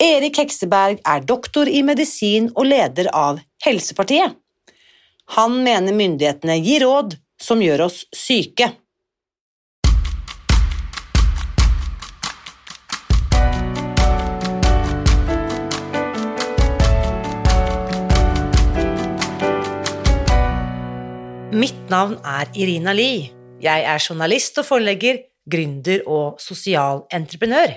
Erik Hekseberg er doktor i medisin og leder av Helsepartiet. Han mener myndighetene gir råd som gjør oss syke. Mitt navn er Irina Lie. Jeg er journalist og forlegger, gründer og sosial entreprenør.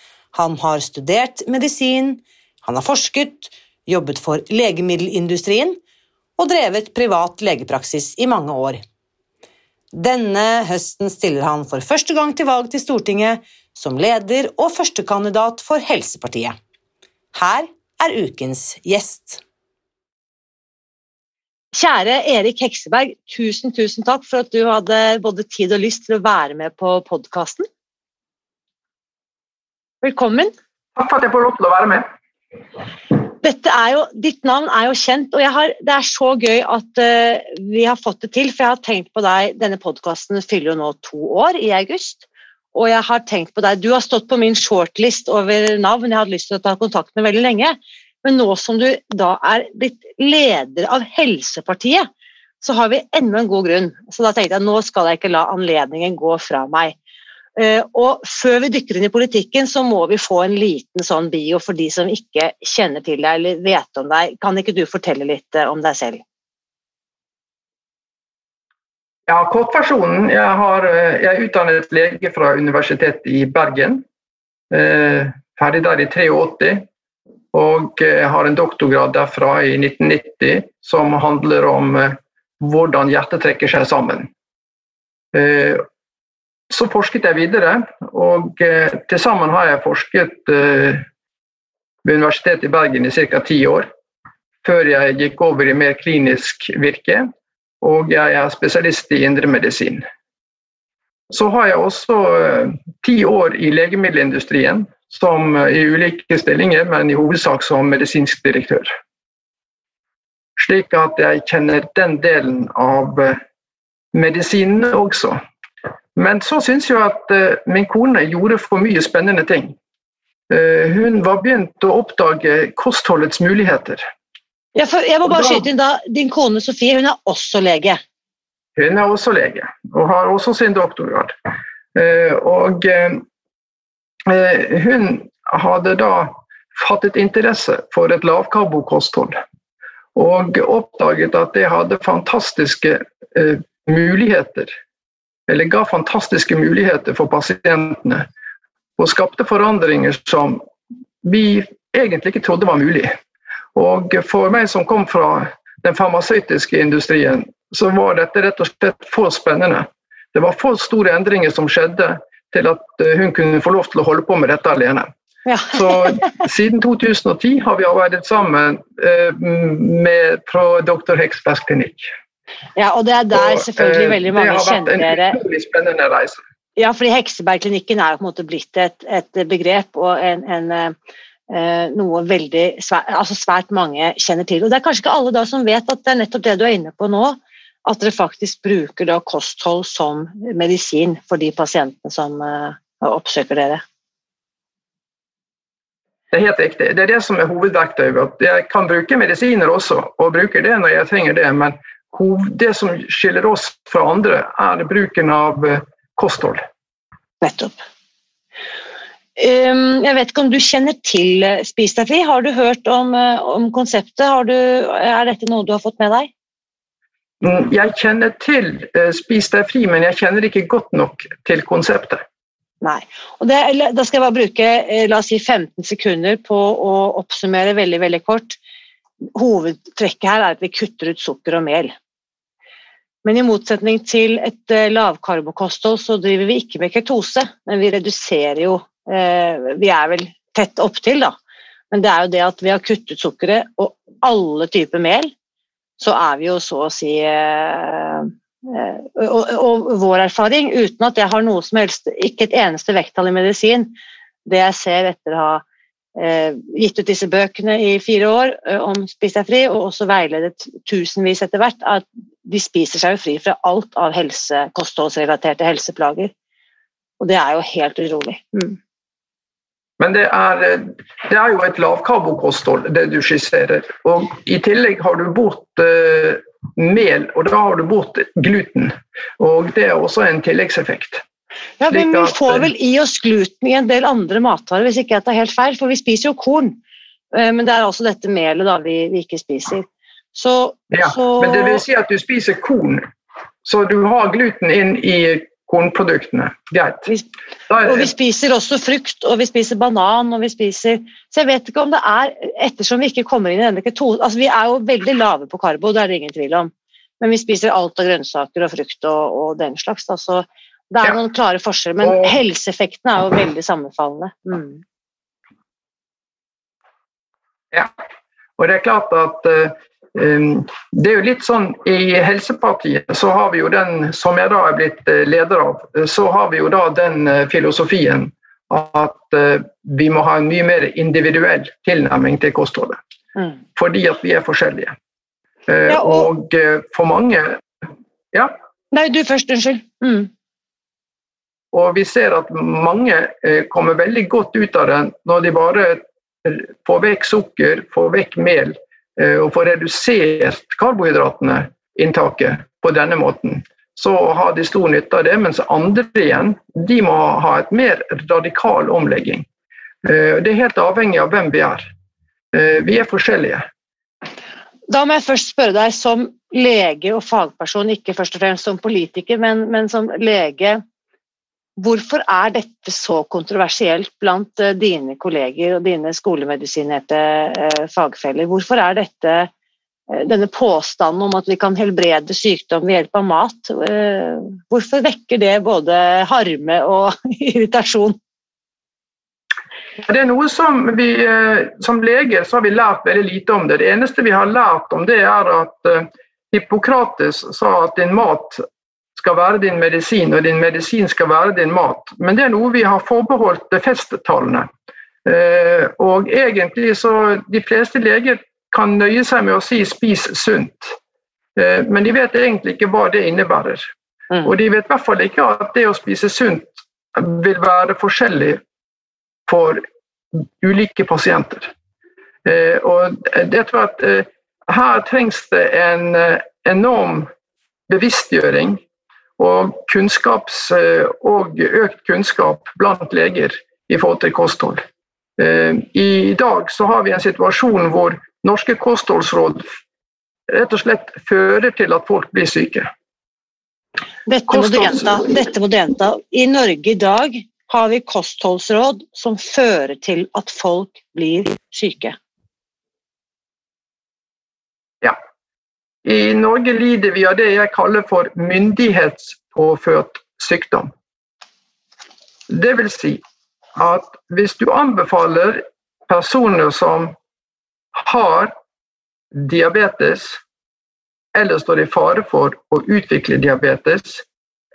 Han har studert medisin, han har forsket, jobbet for legemiddelindustrien og drevet privat legepraksis i mange år. Denne høsten stiller han for første gang til valg til Stortinget som leder og førstekandidat for Helsepartiet. Her er ukens gjest. Kjære Erik Hekseberg, tusen, tusen takk for at du hadde både tid og lyst til å være med på podkasten. Velkommen. Takk for at jeg får lov til å være med. Er jo, ditt navn er jo kjent, og har, det er så gøy at uh, vi har fått det til. For jeg har tenkt på deg Denne podkasten fyller jo nå to år i august. Og jeg har tenkt på deg Du har stått på min shortlist over navn jeg hadde lyst til å ta kontakt med veldig lenge. Men nå som du da er blitt leder av Helsepartiet, så har vi enda en god grunn. Så da tenkte jeg nå skal jeg ikke la anledningen gå fra meg. Eh, og før vi dykker inn i politikken, så må vi få en liten sånn bio for de som ikke kjenner til deg eller vet om deg. Kan ikke du fortelle litt eh, om deg selv? Ja, Kortversjonen. Jeg, eh, jeg er utdannet lege fra Universitetet i Bergen. Ferdig der i 83. Og har en doktorgrad derfra i 1990 som handler om hvordan hjertet trekker seg sammen. Eh, så forsket jeg videre, og eh, til sammen har jeg forsket ved Universitetet i Bergen i ca. ti år. Før jeg gikk over i mer klinisk virke, og jeg er spesialist i indremedisin. Så har jeg også ti år i legemiddelindustrien, som eh, i ulike stillinger, men i hovedsak som medisinsk direktør. Slik at jeg kjenner den delen av eh, medisinene også. Men så syns jeg at eh, min kone gjorde for mye spennende ting. Hun var begynt å oppdage kostholdets muligheter. Ja, jeg må bare skyte inn da, Din kone Sofie hun er også lege? Hun er også lege, og har også sin doktorgrad. Og Eh, hun hadde da fattet interesse for et lavkarbokosthold. Og oppdaget at det hadde fantastiske eh, muligheter, eller ga fantastiske muligheter for pasientene. Og skapte forandringer som vi egentlig ikke trodde var mulig. Og for meg som kom fra den farmasøytiske industrien, så var dette rett og slett for spennende. Det var for store endringer som skjedde til at eh, hun kunne få lov til å holde på med dette alene. Ja. så Siden 2010 har vi arbeidet sammen eh, med, fra Dr. Heksbergs klinikk. Ja, og det er der selvfølgelig og, veldig mange kjenner dere. Det har vært en spennende reise. Ja, fordi Heksebergklinikken er på en måte blitt et, et begrep og en, en, eh, noe veldig svært, altså svært mange kjenner til. Og Det er kanskje ikke alle da som vet at det er nettopp det du er inne på nå, at dere faktisk bruker da kosthold som medisin for de pasientene som uh, oppsøker dere? Det er helt riktig. Det er det som er hovedverktøyet. Jeg kan bruke medisiner også, og bruker det når jeg trenger det. Men det som skiller oss fra andre, er bruken av eh, kosthold. Nettopp. um, jeg vet ikke om du kjenner til eh, Spis deg fri. Har du hørt om, eh, om konseptet? Du, er dette noe du har fått med deg? Mm, jeg kjenner til Spis deg fri, men jeg kjenner ikke godt nok til konseptet. Nei. Det, da skal jeg bare bruke la oss si 15 sekunder på å oppsummere veldig veldig kort. Hovedtrekket her er at vi kutter ut sukker og mel. Men i motsetning til et uh, lavkarbokosthold så driver vi ikke med ketose, men vi reduserer jo uh, Vi er vel tett opptil, da. Men det er jo det at vi har kuttet sukkeret og alle typer mel, så er vi jo så å si uh, og, vår erfaring, uten at jeg har noe som helst, ikke et eneste vekttall i medisin, det jeg ser etter å ha eh, gitt ut disse bøkene i fire år eh, om Spis deg fri, og også veiledet tusenvis etter hvert, at de spiser seg jo fri fra alt av helse, kostholdsrelaterte helseplager. Og det er jo helt utrolig. Mm. Men det er, det er, jo et lavkarbokosthold, det du skisserer. Og i tillegg har du bort uh, mel, og da har du bort gluten. Og det er også en tilleggseffekt. Ja, men Vi får vel i oss gluten i en del andre matvarer, hvis ikke jeg tar helt feil, for vi spiser jo korn. Eh, men det er også dette melet da vi, vi ikke spiser. Så, ja, så... Men det vil si at du spiser korn, så du har gluten inn i kornproduktene. Greit. Vi, og vi spiser også frukt, og vi spiser banan, og vi spiser Så jeg vet ikke om det er Ettersom vi ikke kommer inn i denne ketonen altså Vi er jo veldig lave på karbo, det er det ingen tvil om. Men vi spiser alt av grønnsaker og frukt og, og den slags. Da. Så det er ja. noen klare forskjeller, men og, helseeffektene er jo veldig sammenfallende. Mm. Ja, og det er klart at uh, det er jo litt sånn I Helsepartiet så har vi jo den, som jeg da er blitt eh, leder av, så har vi jo da den filosofien at vi må ha en mye mer individuell tilnærming til kostholdet. Mm. Fordi at vi er forskjellige. Ja, og, og for mange Ja? Nei, du først. Unnskyld. Mm. Og vi ser at mange eh, kommer veldig godt ut av det når de bare eh, får vekk sukker, får vekk mel eh, og få redusert karbohydratene, inntaket, på denne måten. Så har de stor nytte av det, mens andre igjen de må ha et mer radikal omlegging. Det er helt avhengig av hvem vi er. Vi er forskjellige. Da må jeg først spørre deg som lege og fagperson, ikke først og fremst som politiker, men, men som lege. Hvorfor er dette så kontroversielt blant eh, dine kolleger og dine skolemedisinerte eh, fagfeller? Hvorfor er dette eh, denne påstanden om at vi kan helbrede sykdom ved hjelp av mat, hvorfor vekker det både harme og irritasjon? Det er noe som vi Som leger så har vi lært veldig lite om det. Det eneste vi har lært om det, er at Hippokrates sa at din mat skal være din medisin, og din medisin skal være din mat. Men det er noe vi har forbeholdt festtalene. Eh, og egentlig så De fleste leger kan nøye seg med å si 'spis sunt', eh, men de vet egentlig ikke hva det innebærer. Mm. Og de vet i hvert fall ikke at det å spise sunt vil være forskjellig for ulike pasienter. Eh, og jeg tror at her trengs det en enorm bevisstgjøring og, kunnskaps- og økt kunnskap blant leger i forhold til kosthold. Eh, I dag så har vi en situasjon hvor norske kostholdsråd rett og slett fører til at folk blir syke. Dette må, gjenta, dette må du gjenta. I Norge i dag har vi kostholdsråd som fører til at folk blir syke. I Norge lider vi av det jeg kaller for myndighetspåført sykdom. Det vil si at hvis du anbefaler personer som har diabetes, eller står i fare for å utvikle diabetes,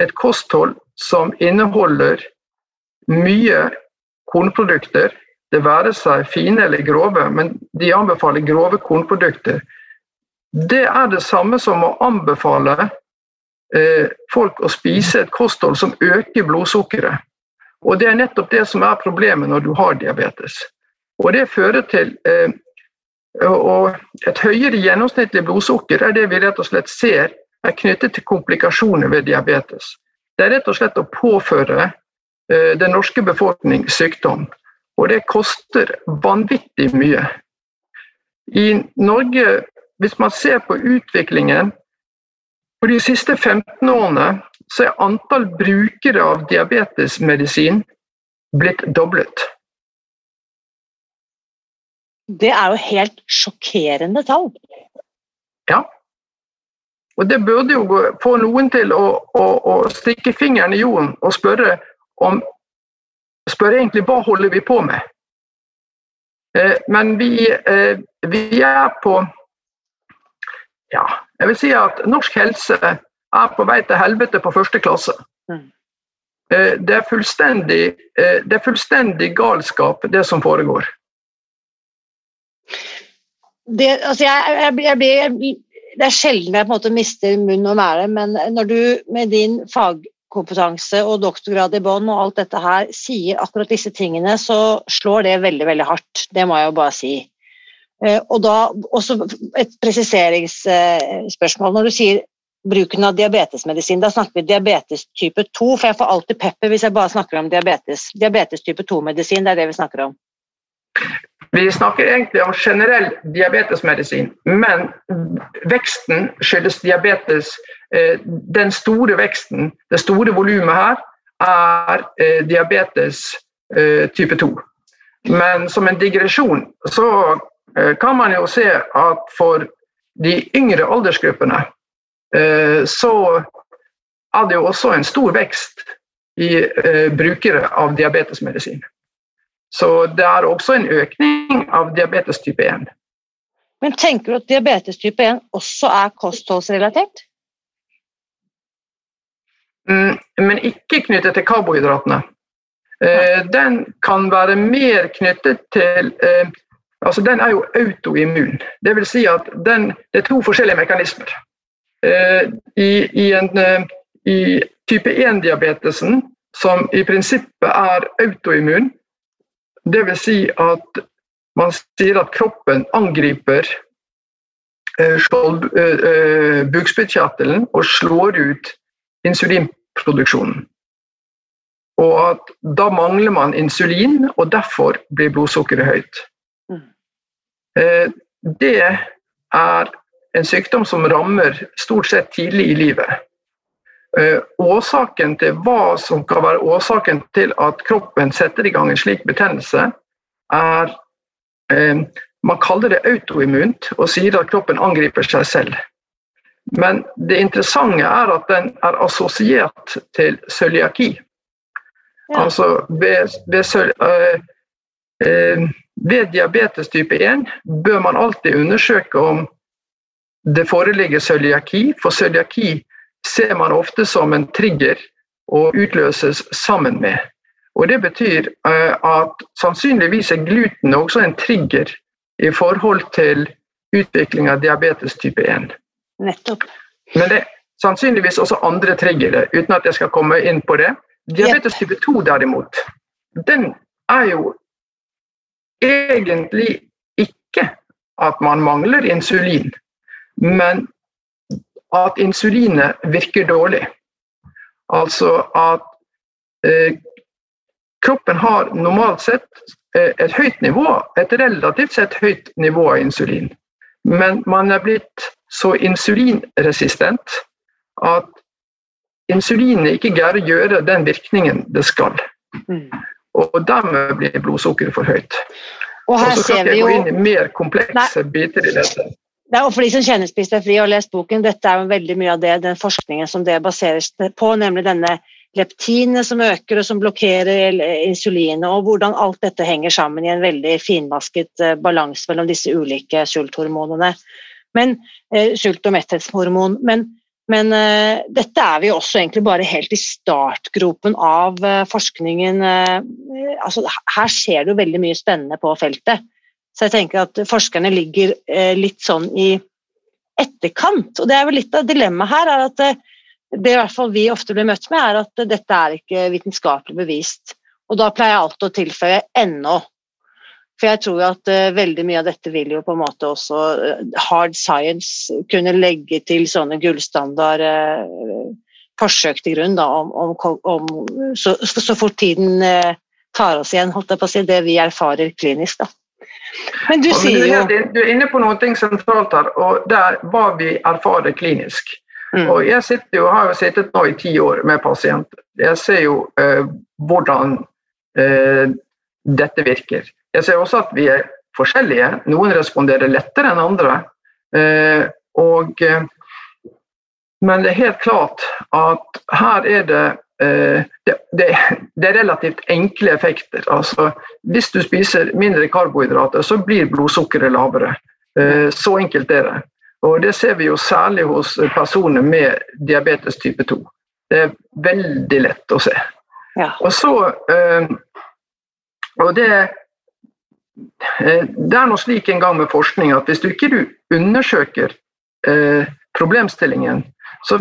et kosthold som inneholder mye kornprodukter, det være seg fine eller grove, men de anbefaler grove kornprodukter, det er det samme som å anbefale eh, folk å spise et kosthold som øker blodsukkeret. Og Det er nettopp det som er problemet når du har diabetes. Og Det fører til eh, Et høyere gjennomsnittlig blodsukker er det vi rett og slett ser er knyttet til komplikasjoner ved diabetes. Det er rett og slett å påføre eh, den norske befolkning sykdom. Og det koster vanvittig mye. I Norge, hvis man ser på utviklingen på de siste 15 årene, så er antall brukere av diabetesmedisin blitt doblet. Det er jo helt sjokkerende tall. Ja. Og det burde jo få noen til å, å, å stikke fingeren i jorden og spørre om Spørre egentlig hva holder vi på med? Eh, men vi, eh, vi er på Ja, jeg vil si at norsk helse er på vei til helvete på første klasse. Mm. Eh, det er fullstendig, det er fullstendig galskap, det som foregår. Det, altså jeg, jeg, jeg, blir det er sjelden jeg på en måte mister munn og mæle, men når du med din fagkompetanse og doktorgrad i bånn og alt dette her sier akkurat disse tingene, så slår det veldig, veldig hardt. Det må jeg jo bare si. Eh, og da også et presiseringsspørsmål. Når du sier bruken av diabetesmedisin, da snakker vi diabetes type 2, for jeg får alltid pepper hvis jeg bare snakker om diabetes. Diabetes type 2-medisin, det er det vi snakker om. Vi snakker egentlig om generell diabetesmedisin, men veksten skyldes diabetes. Eh, den store veksten, det store volumet her, er eh, diabetes type 2. Men som en digresjon så kan man jo se at for de yngre aldersgruppene så er det jo også en stor vekst i brukere av diabetesmedisin. Så det er også en økning av diabetes type 1. Men tenker du at diabetes type 1 også er kostholdsrelatert? Mm, men ikke knyttet til karbohydratene. Eh, den kan være mer knyttet til eh, Altså, den er jo autoimmun. Det vil si at den, det er to forskjellige mekanismer. Eh, I, i, en, eh, i type 1-diabetesen, som i prinsippet er autoimmun, det vil si at man sier at kroppen angriper eh, eh, eh, bukspyttkjertelen og slår ut insulinproduksjonen. Og at da mangler man insulin, og derfor blir blodsukkeret høyt. Mm. Det er en sykdom som rammer stort sett tidlig i livet. Eh, årsaken til hva som kan være årsaken til at kroppen setter i gang en slik betennelse, er eh, Man kaller det autoimmunt og sier at kroppen angriper seg selv. Men det interessante er at den er assosiert til cøliaki. Ja. Altså ved, ved, øh, ved, diabetes type 1 bør man alltid undersøke om det foreligger cøliaki, for cøliaki ser man ofte som en trigger og utløses sammen med. Og Det betyr eh, at sannsynligvis er gluten også en trigger i forhold til utvikling av diabetes type 1. Nettopp. Men det er sannsynligvis også andre triggere, uten at jeg skal komme inn på det. Diabetes type 2 derimot, den er jo egentlig ikke at man mangler insulin, men at insulinet virker dårlig. Altså at eh, kroppen har normalt sett eh, et høyt nivå, et relativt sett høyt nivå av insulin. Men man er blitt så insulinresistent at insulinet ikke greier å gjøre den virkningen det skal. Og dermed blir blodsukkeret for høyt. Og og så kan jeg gå inn i mer komplekse Nei. biter i dette. Det er, for de som kjenner Spis deg fri og har lest boken, dette er jo veldig mye av det, den forskningen som det baseres på, nemlig denne leptinet som øker og som blokkerer insulinet, og hvordan alt dette henger sammen i en veldig finmasket uh, balanse mellom disse ulike sulthormonene. Men, uh, sult- og metthetshormon. Men, men uh, dette er vi også egentlig bare helt i startgropen av forskningen. Altså, her skjer det jo veldig mye spennende på feltet. Så jeg tenker at forskerne ligger litt sånn i etterkant. Og det er vel litt av dilemmaet her, er at det i hvert fall vi ofte blir møtt med, er at dette er ikke vitenskapelig bevist. Og da pleier jeg alltid å tilføye 'ennå'. For jeg tror at uh, veldig mye av dette vil jo på en måte også uh, hard science kunne legge til sånne gullstandard uh, forsøk til grunn da, om, om, om så, så, fort tiden tar oss igjen, holdt jeg på å si, det vi erfarer klinisk. da. Men du sier jo Du er inne på noe sentralt her, og det er hva vi erfarer klinisk. Mm. Og jeg jo, har jo sittet nå i ti år med pasienter. Jeg ser jo hvordan dette virker. Jeg ser også at vi er forskjellige. Noen responderer lettere enn andre. Eh, og, eh, men det er helt klart at her er det Eh, det, det, det, er relativt enkle effekter. Altså, hvis du spiser mindre karbohydrater, så blir blodsukkeret lavere. Eh, så enkelt er det. Og Det ser vi jo særlig hos personer med diabetes type 2. Det er veldig lett å se. Ja. Og så og det, det er noe slik en gang med forskning at hvis du ikke undersøker problemstillingen, så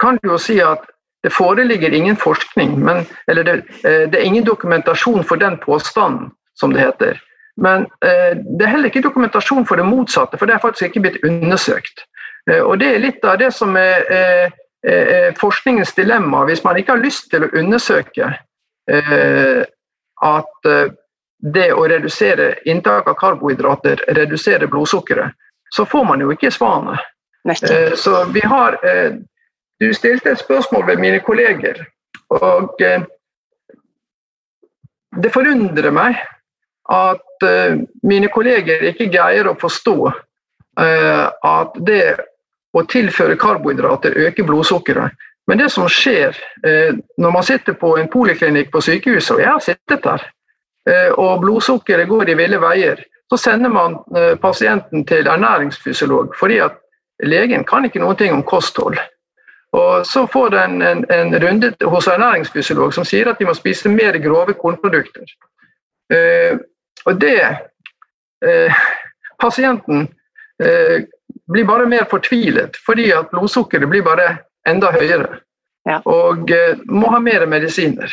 kan du jo si at det foreligger ingen forskning, men, eller det, eh, det, er ingen dokumentasjon for den påstanden, som det heter. Men eh, det er heller ikke dokumentasjon for det motsatte, for det er faktisk ikke blitt undersøkt. Eh, og Det er litt av det som er forskningens dilemma. Hvis man ikke har lyst til å undersøke at det å redusere inntak av karbohydrater reduserer blodsukkeret, så får man jo ikke svarene. Så vi har du stilte et spørsmål ved mine kolleger, og eh, det forundrer meg at eh, mine kolleger ikke greier å forstå eh, at det å tilføre karbohydrater øker blodsukkeret. Men det som skjer når man sitter på en poliklinikk på sykehuset, og jeg har sittet der, og blodsukkeret går i ville veier, så sender man pasienten til ernæringsfysiolog, fordi at legen kan ikke noe om kosthold. Og Så får den en, en, en, runde hos ernæringsfysiolog som sier at de må spise mer grove kornprodukter. Eh, og det eh, Pasienten eh, blir bare mer fortvilet, fordi at blodsukkeret blir bare enda høyere. Ja. Og må ha mer medisiner.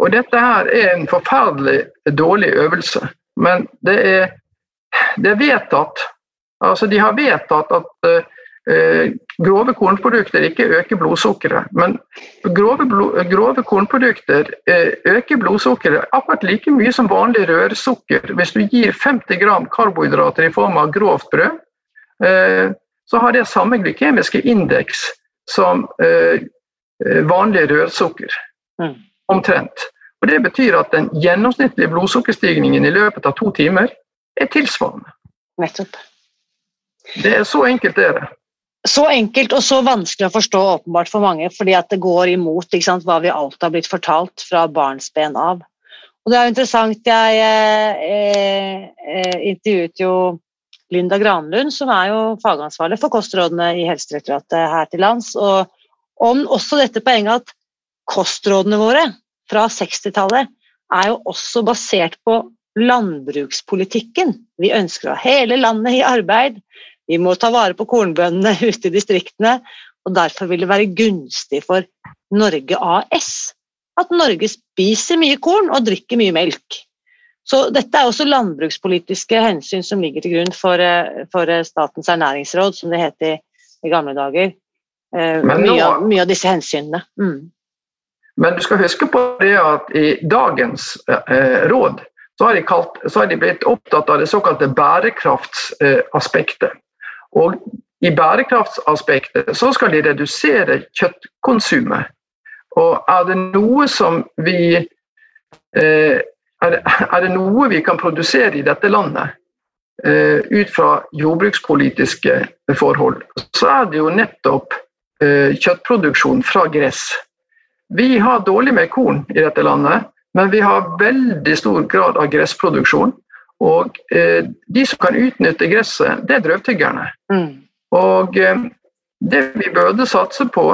Og dette her er en forferdelig dårlig øvelse. Men det er, det er vedtatt Altså, de har vedtatt at Eh, grove kornprodukter ikke øker blodsukkeret. Men grove, blod, grove kornprodukter eh, øker blodsukkeret akkurat like mye som vanlig rørsukker. Hvis du gir 50 gram karbohydrater i form av grovt brød, eh, så har det samme glykemiske indeks som vanlig rørsukker. Mm. Omtrent. Og Det betyr at den gjennomsnittlige blodsukkerstigningen i løpet av to timer er tilsvarende. Nettopp. Det er Så enkelt er det så enkelt og så vanskelig å forstå åpenbart for mange, fordi at det går imot sant, hva vi alltid har blitt fortalt fra barnsben av. Og det er jo interessant, Jeg eh, eh, intervjuet jo Linda Granlund, som er jo fagansvarlig for kostrådene i Helsedirektoratet her til lands, og om også dette poenget at kostrådene våre fra 60-tallet er jo også basert på landbrukspolitikken. Vi ønsker å ha hele landet i arbeid. Vi må ta vare på kornbøndene ute i distriktene, og derfor vil det være gunstig for Norge AS at Norge spiser mye korn og drikker mye melk. Så dette er også landbrukspolitiske hensyn som ligger til grunn for, eh, for eh, Statens ernæringsråd, som det het i, i gamle dager. Eh, nå, mye, av, mye, av, disse hensynene. Mm. Men du skal huske på det at i dagens eh, råd så har, kalt, så har, de blitt opptatt av det såkalte bærekraftsaspektet. Og i bærekraftsaspektet så skal de redusere kjøttkonsumet. Og er det noe som vi eh, er, er det noe vi kan produsere i dette landet eh, ut fra jordbrukspolitiske forhold, så er det jo nettopp eh, kjøttproduksjon fra gress. Vi har dårlig med korn i dette landet, men vi har veldig stor grad av gressproduksjon. Og eh, de som kan utnytte gresset, det er drøvtyggerne. Mm. Og eh, det vi burde satse på,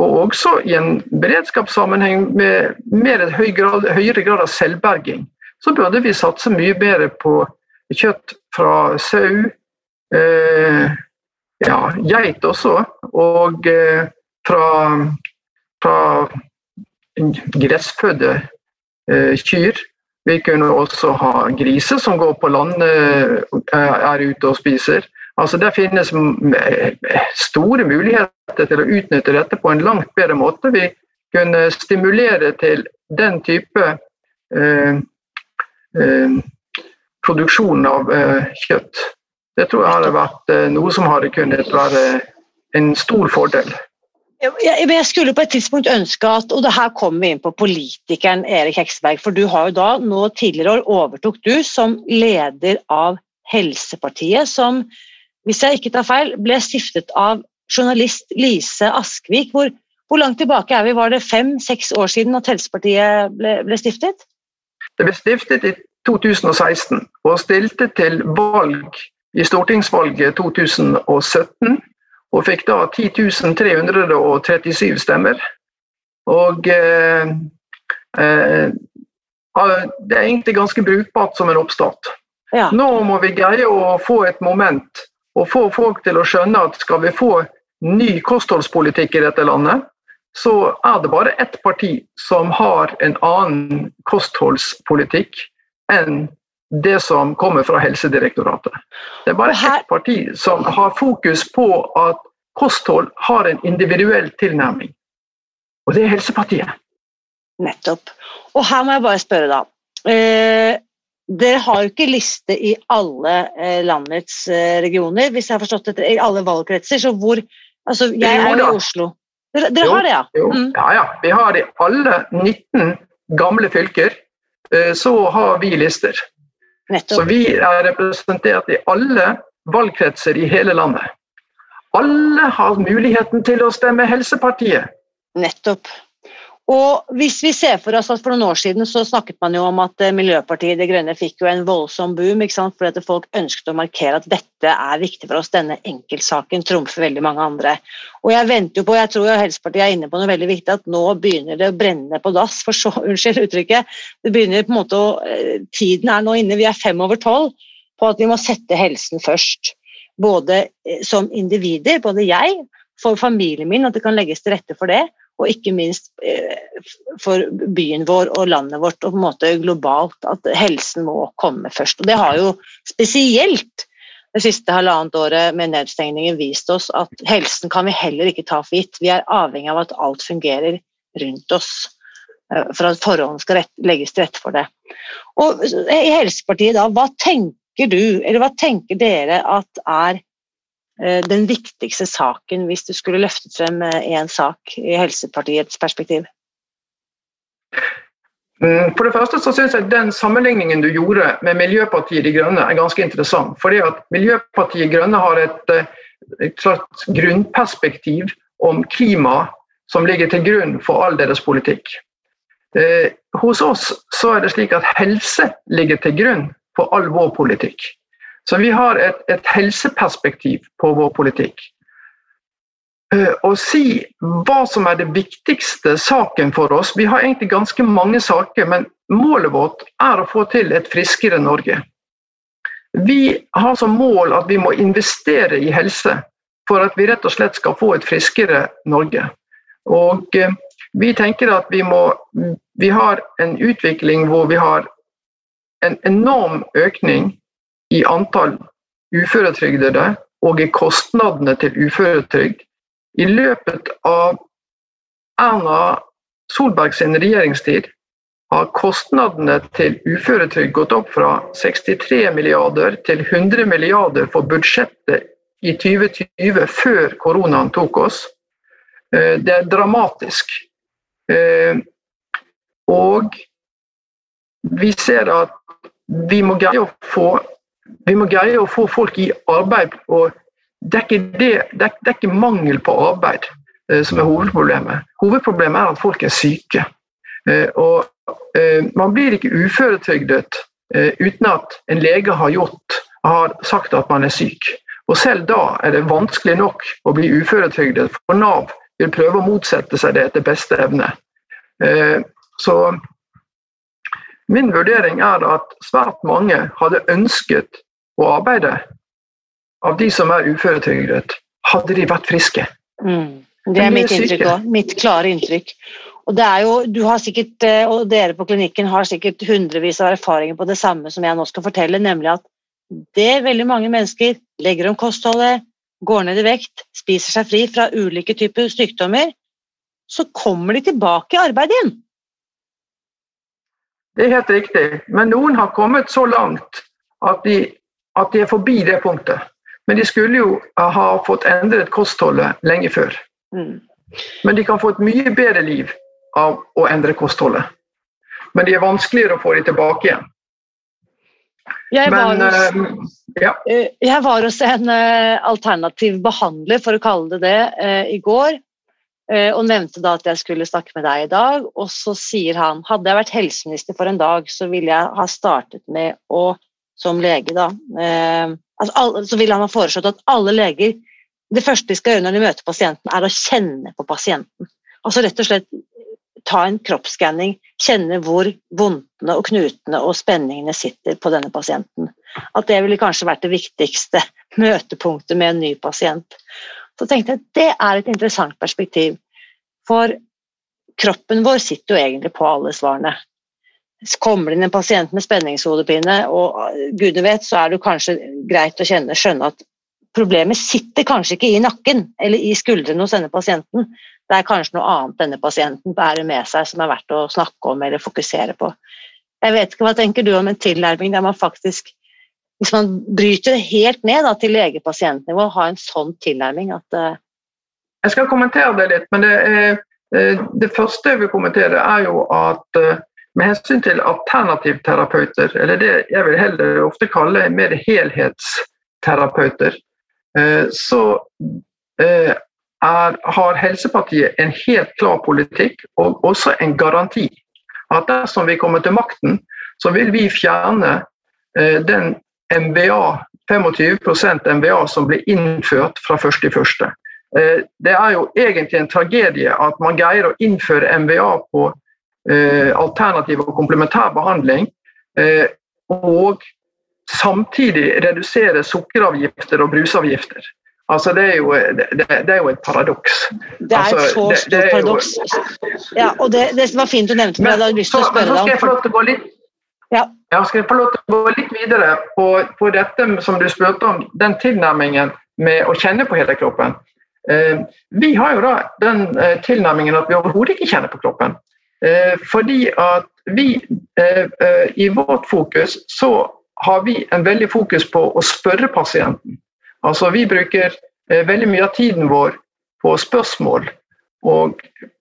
og også i en beredskapssammenheng med mer høy grad, høyere grad av selvberging, så burde vi satse mye bedre på kjøtt fra sau, eh, ja, geit også, og eh, fra, fra gressfødde eh, kyr. Vi kunne også ha griser som går på landet, eh, er ute og spiser. Altså Det finnes store muligheter til å utnytte dette på en langt bedre måte. Vi kunne stimulere til den type eh, eh, produksjon av eh, kjøtt. Det tror jeg hadde vært eh, noe som hadde kunnet være en stor fordel. Jeg, jeg skulle på et tidspunkt ønske at Og det her kommer vi inn på politikeren Erik Hekseberg. For du har jo da, nå tidligere år overtok du som leder av Helsepartiet, som, hvis jeg ikke tar feil, ble stiftet av journalist Lise Askvik. Hvor, hvor langt tilbake er vi? Var det fem-seks år siden at Helsepartiet ble, ble stiftet? Det ble stiftet i 2016 og stilte til valg i stortingsvalget 2017 og fikk da 10.337 stemmer. Og eh, eh, det er egentlig ganske brukbart som en oppstart. Ja. Nå må vi greie å få et moment og få folk til å skjønne at skal vi få ny kostholdspolitikk i dette landet, så er det bare ett parti som har en annen kostholdspolitikk enn det som kommer fra Helsedirektoratet. Det er bare ett parti som har fokus på at kosthold har en individuell tilnærming. Og det er Helsepartiet. Nettopp. Og her må jeg bare spørre, da. Eh, dere har jo ikke liste i alle eh, landets eh, regioner, hvis jeg har forstått dette, i alle valgkretser. Så hvor Altså, jeg er jo i Oslo. Dere, dere jo, har det, ja? Mm. Ja, ja. Vi har i alle 19 gamle fylker, eh, så har vi lister. Nettopp. Så vi er representert i alle valgkretser i hele landet. Alle har muligheten til å stemme Helsepartiet. Nettopp. Og hvis vi ser for oss at For noen år siden så snakket man jo om at eh, Miljøpartiet De Grønne fikk jo en voldsom boom ikke sant? fordi at folk ønsket å markere at dette er viktig for oss, denne enkeltsaken trumfer veldig mange andre. Og Jeg venter jo på, jeg tror jo Helsepartiet er inne på noe veldig viktig, at nå begynner det å brenne på dass. for så, Unnskyld uttrykket. det begynner på en måte å, eh, Tiden er nå inne, vi er fem over tolv, på at vi må sette helsen først. Både eh, som individer, både jeg, for familien min, at det kan legges til rette for det og ikke minst eh, for byen vår og landet vårt og på en måte globalt, at helsen må komme først. Og Det har jo spesielt det siste halvannet året med nedstengningen vist oss at helsen kan vi heller ikke ta for gitt. Vi er avhengig av at alt fungerer rundt oss eh, for at forholdene skal rett, legges til rette for det. Og I Helsepartiet, da, hva tenker du, eller hva tenker dere at er den viktigste saken hvis du skulle løftet frem én eh, sak i Helsepartiets perspektiv? Mm, for det første så synes jeg Den sammenligningen du gjorde med Miljøpartiet De Grønne er ganske interessant. fordi at Miljøpartiet De Grønne har et, eh, et slags grunnperspektiv om klima som ligger til grunn for all deres politikk. Eh, hos oss så er det slik at helse ligger til grunn for all vår politikk. Så vi har et, et helseperspektiv på vår politikk. Eh, å si hva som er det viktigste saken for oss Vi har egentlig ganske mange saker, men målet vårt er å få til et friskere Norge. Vi har som mål at vi må investere i helse for at vi rett og slett skal få et friskere Norge. Og eh, vi tenker at vi må Vi har en utvikling hvor vi har en enorm økning i antall uføretrygdede og i kostnadene til uføretrygd. I løpet av Erna Solberg sin regjeringstid har kostnadene til uføretrygd gått opp fra 63 milliarder til 100 milliarder for budsjettet i 2020, før koronaen tok oss. Eh, det er dramatisk. Eh, og vi ser at vi må greie å få vi må greie å få folk i arbeid. og Det er ikke, det, mangel på arbeid eh, som er hovedproblemet. Hovedproblemet er at folk er syke. Eh, og eh, Man blir ikke uføretrygdet uten at en lege har, gjort, har sagt at man er syk. Og Selv da er det vanskelig nok å bli uføretrygdet, for Nav vil prøve å motsette seg det etter beste evne. Så Min vurdering er at svært mange hadde ønsket å arbeide av de som er uføretrygdet, hadde de vært friske. Mm. Det er mitt inntrykk òg. Mitt klare inntrykk. Og, det er jo, du har sikkert, eh, og dere på klinikken har sikkert hundrevis av erfaringer på det samme som jeg nå skal fortelle, nemlig at det veldig mange mennesker legger om kostholdet, går ned i vekt, spiser seg fri fra ulike typer sykdommer, så kommer de tilbake i arbeid igjen. Det er helt riktig. Men noen har kommet så langt at de, at de er forbi det punktet. Men de skulle jo ha fått endret kostholdet lenge før. Mm. Men de kan få et mye bedre liv av å endre kostholdet. Men de er vanskeligere å få de tilbake igjen. Jeg var, Men, hos, uh, ja. Eh, jeg var hos en uh, alternativ behandler, for å kalle det det, uh, i går. Og nevnte da at jeg skulle snakke med deg i dag. Og så sier han hadde jeg vært helseminister for en dag, så ville jeg ha startet med å, som lege, da altså, alle, Så ville han ha foreslått at alle leger det første de skal gjøre når de møter pasienten, er å kjenne på pasienten. Altså rett og slett ta en kroppsskanning, kjenne hvor vondtene og knutene og spenningene sitter på denne pasienten. At det ville kanskje vært det viktigste møtepunktet med en ny pasient. Så tenkte jeg at det er et interessant perspektiv. For kroppen vår sitter jo egentlig på alle svarene. Kommer det inn en pasient med spenningshodepine, og gudene vet, så er det kanskje greit å kjenne, skjønne at problemet sitter kanskje ikke i nakken eller i skuldrene hos denne pasienten, det er kanskje noe annet denne pasienten bærer med seg som er verdt å snakke om eller fokusere på. Jeg vet ikke, Hva tenker du om en tilnærming der man faktisk hvis man bryter det helt ned da, til lege-pasient-nivå, ha en sånn tilnærming at uh... Jeg skal kommentere det litt, men det, er, eh, det første jeg vil kommentere, er jo at uh, med hensyn til alternativterapeuter, eller det jeg vil heller ofte kalle mer helhetsterapeuter, så er, har Helsepartiet en helt klar politikk og også en garanti. At dersom vi kommer til makten, så vil vi fjerne eh, den MVA, 25% MVA som ble innført fra 1.1. Eh, det er jo egentlig en tragedie at man greier å innføre MVA på eh, alternativ og komplementær behandling, eh, og samtidig redusere sukkeravgifter og brusavgifter. Altså, det er jo, det, det er jo et paradoks. Det er altså, et så stort paradoks. Ja, og det, det var fint du nevnte, men jeg hadde lyst til å spørre deg om skal jeg skal få lov til å gå litt videre på, på, dette som du spurte om, den tilnærmingen med å kjenne på hele kroppen. Eh, vi har jo da den eh, tilnærmingen at vi overhodet ikke kjenner på kroppen. Eh, fordi at vi eh, eh, i vårt fokus så har vi en veldig fokus på å spørre pasienten. Altså, vi bruker eh, veldig mye av tiden vår på spørsmål. Og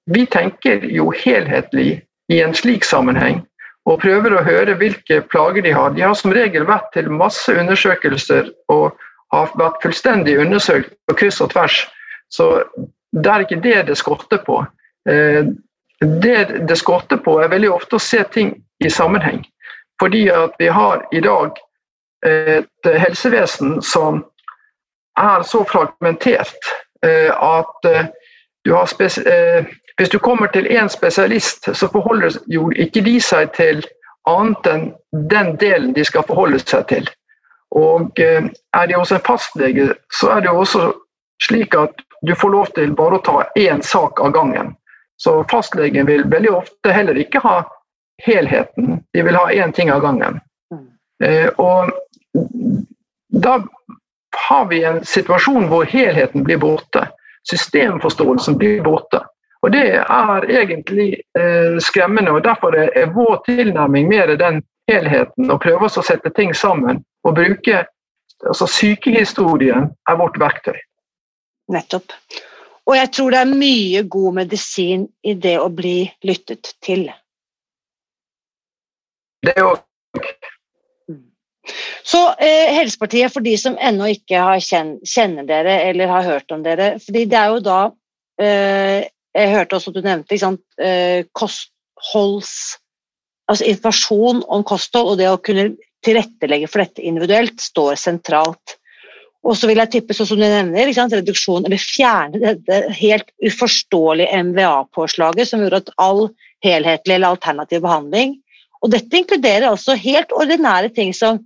vi tenker jo helhetlig i en slik sammenheng og prøver å høre hvilke plager de har. De har som regel vært til masse undersøkelser og har vært fullstendig undersøkt på kryss og tvers. Så det er ikke det det skorter på. Eh, det det skorter på, er veldig ofte å se ting i sammenheng. Fordi at vi har i dag et helsevesen som er så fragmentert eh, at du du eh, hvis du kommer til én spesialist, så forholder jo ikke de seg til annet enn den delen de skal forholde seg til. Og er de hos en fastlege, så er det jo også slik at du får lov til bare å ta én sak av gangen. Så fastlegen vil veldig ofte heller ikke ha helheten, de vil ha én ting av gangen. Mm. Og da har vi en situasjon hvor helheten blir borte. Systemforståelsen blir borte. Og Det er egentlig eh, skremmende. og Derfor er vår tilnærming mer den helheten og prøve å sette ting sammen. og bruke altså Sykehistorien er vårt verktøy. Nettopp. Og jeg tror det er mye god medisin i det å bli lyttet til. Det òg. Så eh, Helsepartiet, for de som ennå ikke kjen kjenner dere eller har hørt om dere fordi det er jo da eh, Jeg hørte også at du nevnte sant, eh, kostholds... Altså informasjon om kosthold og det å kunne tilrettelegge for dette individuelt står sentralt. Og så vil jeg tippe, sånn som du nevner, sant, reduksjon, eller fjerne dette helt uforståelige MVA-påslaget som gjorde at all helhetlig eller alternativ behandling Og dette inkluderer altså helt ordinære ting som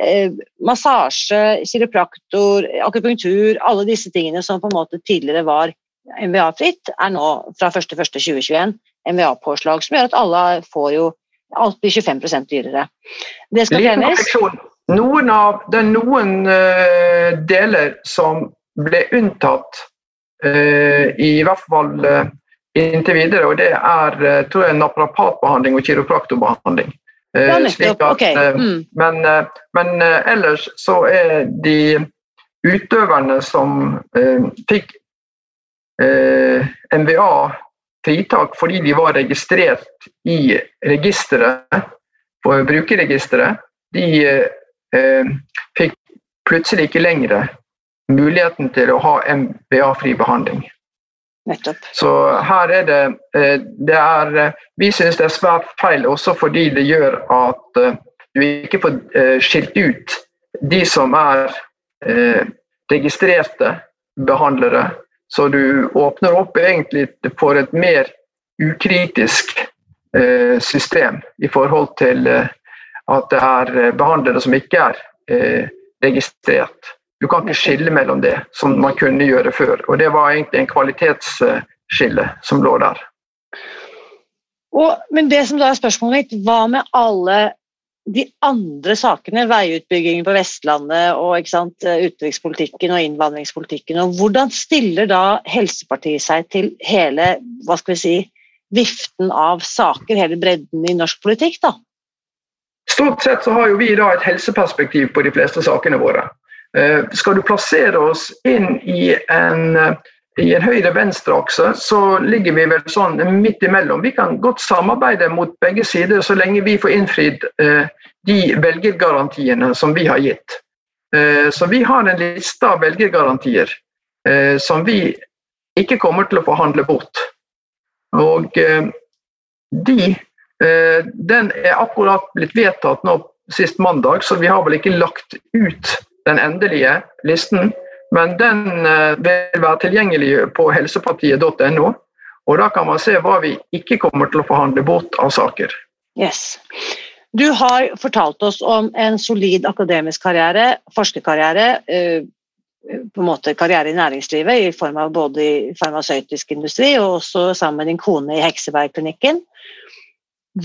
Eh, massasje, kiropraktor, akupunktur, alle disse tingene som på en måte tidligere var MVA-fritt, er nå fra 1.1.2021 MVA-påslag, som gjør at alle får jo Alt blir 25% dyrere. Det skal fjernes. Noen av, det er noen uh, deler som ble unntatt, uh, i hvert fall uh, inntil videre, og det er tror jeg, naprapatbehandling og kiropraktorbehandling. Eh, ja, nettopp. Ok. Mm. Men, men, ellers så er de utøverne som fikk eh, MVA fritak fordi de var registrert i registeret, på brukerregisteret, de eh, fikk plutselig ikke lenger muligheten til å ha MBA-fri behandling. Nettopp. Så her er det, eh, det er, Vi syns det er svært feil, også fordi det gjør at du ikke får skilt ut de som er registrerte behandlere. Så du åpner opp egentlig for et mer ukritisk system i forhold til at det er behandlere som ikke er registrert. Du kan ikke skille mellom det, som man kunne gjøre før. Og Det var egentlig en kvalitetsskille som lå der. Og, men det som da er spørsmålet mitt, hva med alle de andre sakene, veiutbyggingen på Vestlandet og sant, utenrikspolitikken og innvandringspolitikken, og hvordan stiller da Helsepartiet seg til hele hva skal vi si, viften av saker, hele bredden i norsk politikk? da? Stort sett så har jo vi da et helseperspektiv på de fleste sakene våre. Eh, skal du plassere oss inn i en, i en høyre-venstre-akse, så ligger vi vel sånn midt imellom. Vi kan godt samarbeide mot begge sider så lenge vi får innfridd eh, de velgergarantiene som vi har gitt. Eh, så vi har en liste av velgergarantier som vi ikke kommer til å forhandle bort. Og de, den er akkurat blitt vedtatt nå sist mandag, så vi har vel ikke lagt ut den endelige listen. Men den eh, vil være tilgjengelig på helsepartiet.no. Og da kan man se hva vi ikke kommer til å forhandle bort av saker. Yes. Du har fortalt oss om en solid akademisk karriere, forskerkarriere, eh, på en måte karriere i næringslivet i form av både i farmasøytisk industri og også sammen med din kone i Heksebergklinikken.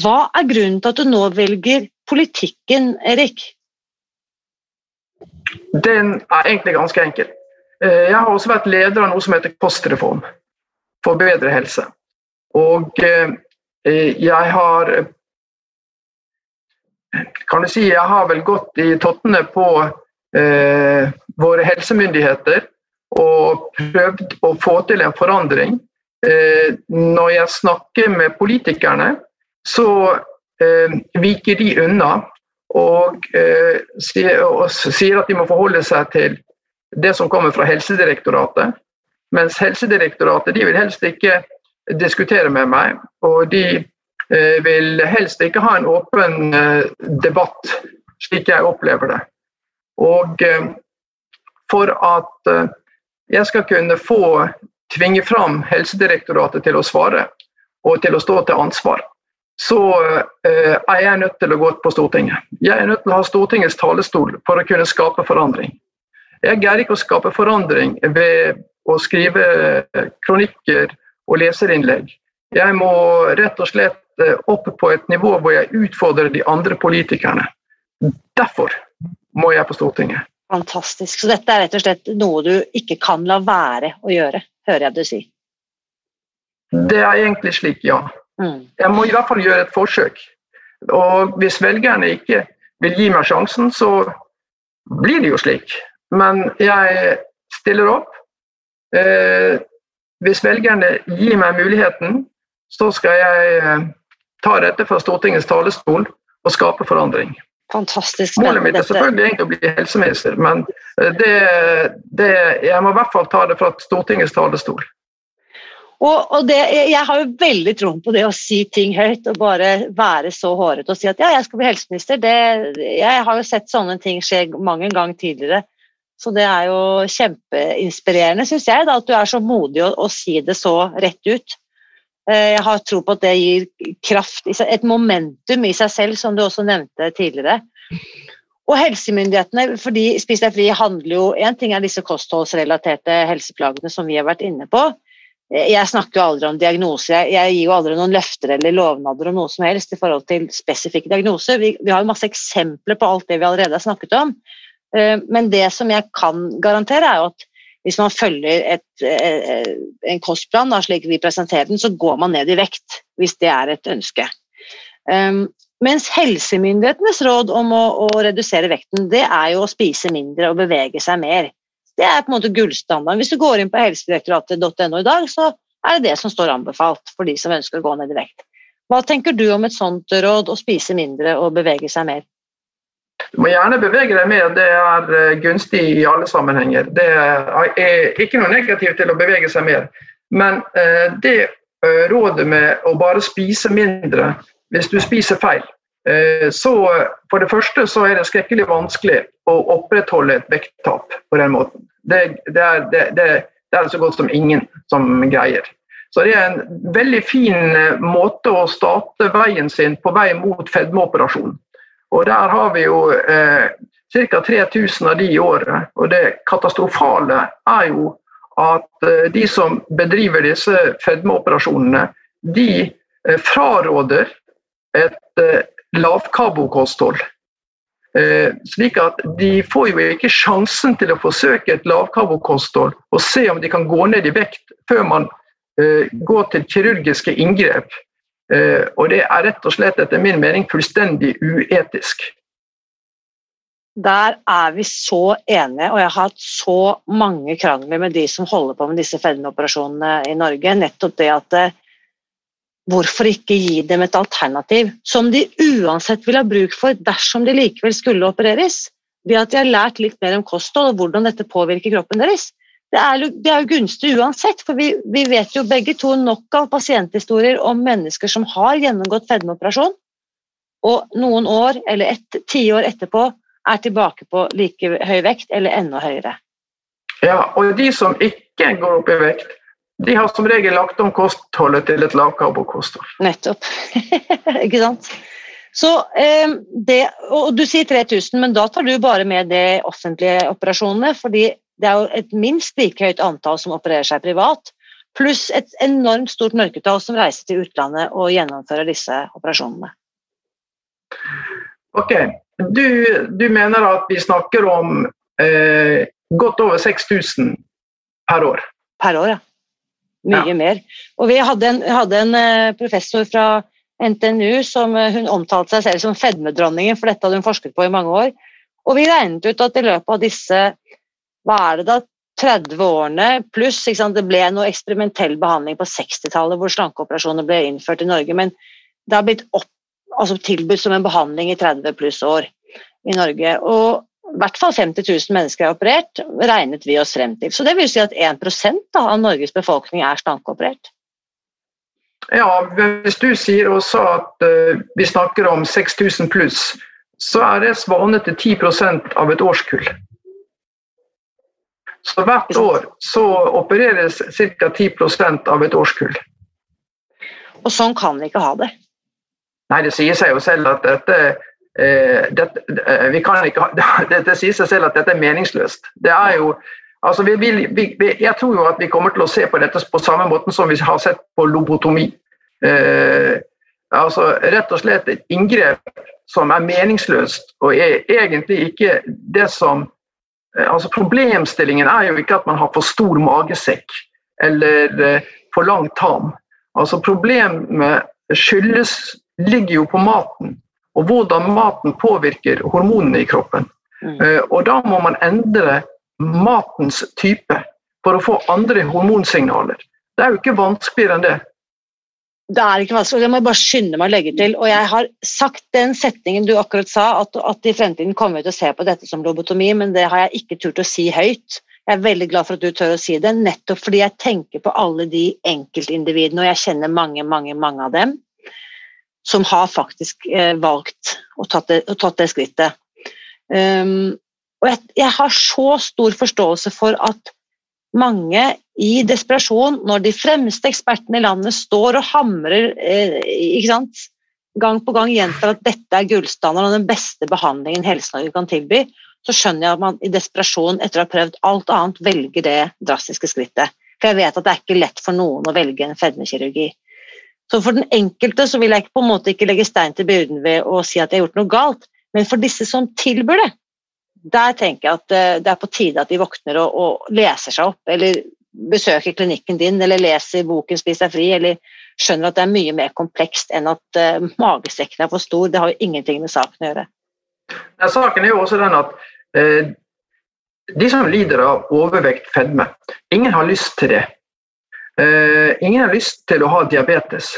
Hva er grunnen til at du nå velger politikken, Erik? Den er egentlig ganske enkel. Eh, jeg har også vært leder av noe som heter Kostreform for bedre helse. Og eh, jeg har Kan du si jeg har vel gått i tottene på eh, våre helsemyndigheter og prøvd å få til en forandring. Eh, når jeg snakker med politikerne, så eh, viker de unna og, eh, og, sier, at de må forholde seg til det som kommer fra Helsedirektoratet. Mens Helsedirektoratet de vil helst ikke diskutere med meg, og de eh, vil helst ikke ha en åpen eh, debatt, slik jeg opplever det. Og eh, for at jeg skal kunne få tvinge fram Helsedirektoratet til å svare og til å stå til ansvar, så er jeg nødt til å gå på Stortinget. Jeg er nødt til å ha Stortingets talerstol for å kunne skape forandring. Jeg greier ikke å skape forandring ved å skrive kronikker og leserinnlegg. Jeg må rett og slett eh, opp på et nivå hvor jeg utfordrer de andre politikerne. Derfor må jeg på Stortinget. Fantastisk. Så dette er rett og slett noe du ikke kan la være å gjøre, hører jeg du si? Det er egentlig slik, ja. Mm. Jeg må i hvert fall gjøre et forsøk. Og hvis velgerne ikke vil gi meg sjansen, så blir det jo slik. Men jeg stiller opp. Eh, hvis velgerne gir meg muligheten, så skal jeg eh, ta dette fra Stortingets talerstol og skape forandring. Fantastisk Målet mitt er selvfølgelig egentlig å bli helseminister, men eh, det, det, jeg må i hvert fall ta det fra Stortingets talerstol. Og, og det, jeg har jo veldig troen på det å si ting høyt og bare være så hårete og si at ja, jeg skal bli helseminister. Det, jeg har jo sett sånne ting skje mange ganger tidligere. Så det er jo kjempeinspirerende, syns jeg, da, at du er så modig å, å, si det så rett ut. Eh, jeg har tro på at det gir kraft, et momentum i seg selv, som du også nevnte tidligere. Og helsemyndighetene, fordi Spis deg fri handler jo Én ting er disse kostholdsrelaterte helseplagene som vi har vært inne på. Jeg snakker jo aldri om diagnoser, jeg, gir jo aldri noen løfter eller lovnader om noe som helst i forhold til spesifikke diagnoser. Vi, vi har jo masse eksempler på alt det vi allerede har snakket om. Uh, men det som jeg kan garantere, er jo at hvis man følger et, eh, en kostplan da, slik vi presenterer den, så går man ned i vekt hvis det er et ønske. Um, mens helsemyndighetenes råd om å, å, redusere vekten, det er jo å spise mindre og bevege seg mer. Det er på en måte gullstandarden. Hvis du går inn på helsedirektoratet.no i dag, så er det det som står anbefalt for de som ønsker å gå ned i vekt. Hva tenker du om et sånt råd, å spise mindre og bevege seg mer? Du må gjerne bevege deg mer, det er eh, gunstig i alle sammenhenger. Det er ikke noe negativt til å bevege seg mer. Men eh, det eh, rådet med å bare spise mindre hvis du spiser feil, så for det første så er det skrekkelig vanskelig å opprettholde et vekttap på den måten. Det, det, er, det, det, er så godt som ingen som greier. Så det er en veldig fin måte å starte veien sin på vei mot fedmeoperasjon. Og der har vi jo eh, ca. 3000 av de i året. Og det katastrofale er jo at eh, de som bedriver disse fedmeoperasjonene, de eh, fraråder et eh, lavkarbokosthold. Eh, slik at de får jo ikke sjansen til å forsøke et lavkarbokosthold og se om de kan gå ned i vekt før man eh, går til kirurgiske inngrep og det er rett og slett etter min mening fullstendig uetisk. Der er vi så enige, og jeg har hatt så mange krangler med de som holder på med disse fedmeoperasjonene i Norge. Nettopp det at eh, Hvorfor ikke gi dem et alternativ som de uansett vil ha bruk for dersom de likevel skulle opereres? Ved at de har lært litt mer om kosthold og hvordan dette påvirker kroppen deres det er, det er jo gunstig uansett, for vi, vi, vet jo begge to nok av pasienthistorier om mennesker som har gjennomgått fedmeoperasjon, og noen år eller et tiår etterpå er tilbake på like høy vekt eller enda høyere. Ja, og de som ikke går opp i vekt, de har som regel lagt om kostholdet til et lavkarbokosthold. Nettopp. ikke sant? Så eh, det, og Du sier 3000, men da tar du bare med de offentlige operasjonene. fordi det er jo et minst like høyt antall som opererer seg privat, pluss et enormt stort mørketall som reiser til utlandet og gjennomfører disse operasjonene. Ok, Du, du mener at vi snakker om eh, godt over 6000 per år? Per år, ja. Mye ja. mer. Og vi hadde en, hadde en uh, professor fra NTNU som uh, hun omtalte seg selv som fedmedronningen, for dette hadde hun forsket på i mange år. Og vi regnet ut at i løpet av disse hva er det da 30 årene pluss Det ble noe eksperimentell behandling på 60-tallet hvor slankeoperasjoner ble innført i Norge, men det har blitt opp, altså tilbudt som en behandling i 30 pluss år i Norge. Og i hvert fall 50 000 mennesker er operert, regnet vi oss frem til. Så det vil si at 1 da, av Norges befolkning er slankeoperert. Ja, hvis du sier også at uh, vi snakker om 6000 pluss, så er det svarende til 10% av et årskull. Så hvert år så opereres ca. 10% av et årskull. Og sånn kan vi ikke ha det. Nei, det sier seg jo selv at dette, eh, dette eh, vi kan ikke ha, det, sier seg selv at dette er meningsløst. Det er jo altså vi vi, vi, Jeg tror jo at vi kommer til å se på dette på samme måte som vi har sett på lobotomi. Eh, altså Rett og slett et inngrep som er meningsløst og er egentlig ikke det som altså Problemstillingen er jo ikke at man har for stor magesekk eller eh, for lang tarm. Altså Problemet skyldes, ligger jo på maten, og hvordan maten påvirker hormonene i kroppen. Mm. Eh, og da må man endre matens type for å få andre hormonsignaler. Det er jo ikke vanskeligere enn det det er ikke vanskelig, det må jeg bare skynde meg å legge til. Og jeg har sagt den setningen du akkurat sa, at, at i fremtiden kommer vi til å se på dette som lobotomi, men det har jeg ikke turt å si høyt. Jeg er veldig glad for at du tør å si det, nettopp fordi jeg tenker på alle de enkeltindividene, og jeg kjenner mange, mange, mange av dem, som har faktisk eh, valgt og tatt det, og tatt det skrittet. Um, og jeg, jeg har så stor forståelse for at mange i desperasjon, når de fremste ekspertene i landet står og hamrer eh, gang på gang gjentar at dette er gullstandarden og den beste behandlingen Helse-Norge kan tilby, så skjønner jeg at man i desperasjon, etter å ha prøvd alt annet, velger det drastiske skrittet. For jeg vet at det er ikke lett for noen å velge en fedmekirurgi. Så for den enkelte så vil jeg på en måte ikke legge stein til byrden ved å si at jeg har gjort noe galt, men for disse som tilbyr det, Der tenker jeg at eh, det er på tide at de våkner og, og leser seg opp, eller besøker klinikken din, eller leser boken 'Spis deg fri', eller skjønner at det er mye mer komplekst enn at uh, magesekken er for stor. Det har jo ingenting med saken å gjøre. Ja, saken er jo også den at uh, de som lider av overvekt, fedme, ingen har lyst til det. Uh, ingen har lyst til å ha diabetes.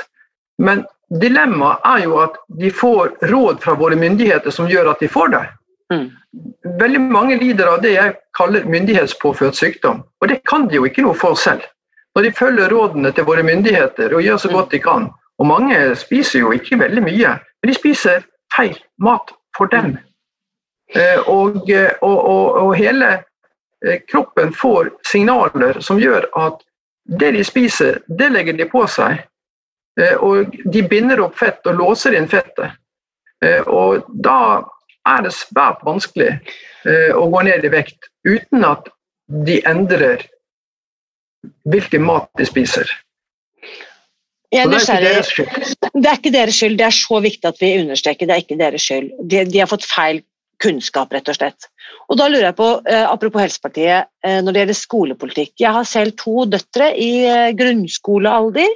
Men dilemmaet er jo at de får råd fra våre myndigheter som gjør at de får det. Mm. Veldig mange lider av det jeg kaller myndighetspåført sykdom, og det kan de jo ikke noe for selv. Når de følger rådene til våre myndigheter og gjør så godt de kan, og mange spiser jo ikke veldig mye, men de spiser feil mat for dem. Eh, og, og, og, og hele eh, kroppen får signaler som gjør at det de spiser, det legger de på seg. Eh, og de binder opp fett og låser inn fettet. Og da er det svært vanskelig eh, å gå ned i vekt uten at de endrer hvilken mat de spiser. Jeg er nysgjerrig. Det er ikke deres skyld. Det er så viktig at vi understreker det er ikke deres skyld. De, de har fått feil kunnskap, rett og slett. Og da lurer jeg på, eh, Apropos Helsepartiet, eh, når det gjelder skolepolitikk. Jeg har selv to døtre i grunnskolealder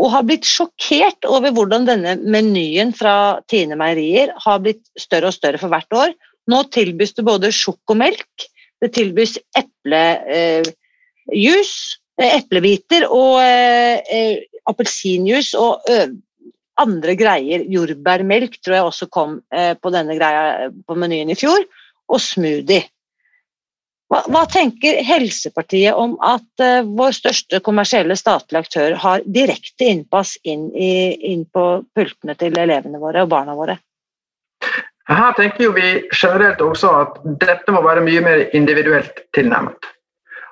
og har blitt sjokkert over hvordan denne menyen fra Tine Meierier har blitt større og større for hvert år. Nå tilbys det både sjokomelk, det tilbys eplejus, eh, eh, eplebiter og eh, eh appelsinjuice og ø, andre greier. Jordbærmelk tror jeg også kom eh, på denne greia på menyen i fjor, og smoothie. Hva, hva, tenker Helsepartiet om at uh, vår største kommersielle statlige aktør har direkte innpass inn, i, inn, på pultene til elevene våre og barna våre? Her tenker vi generelt også at dette må være mye mer individuelt tilnærmet.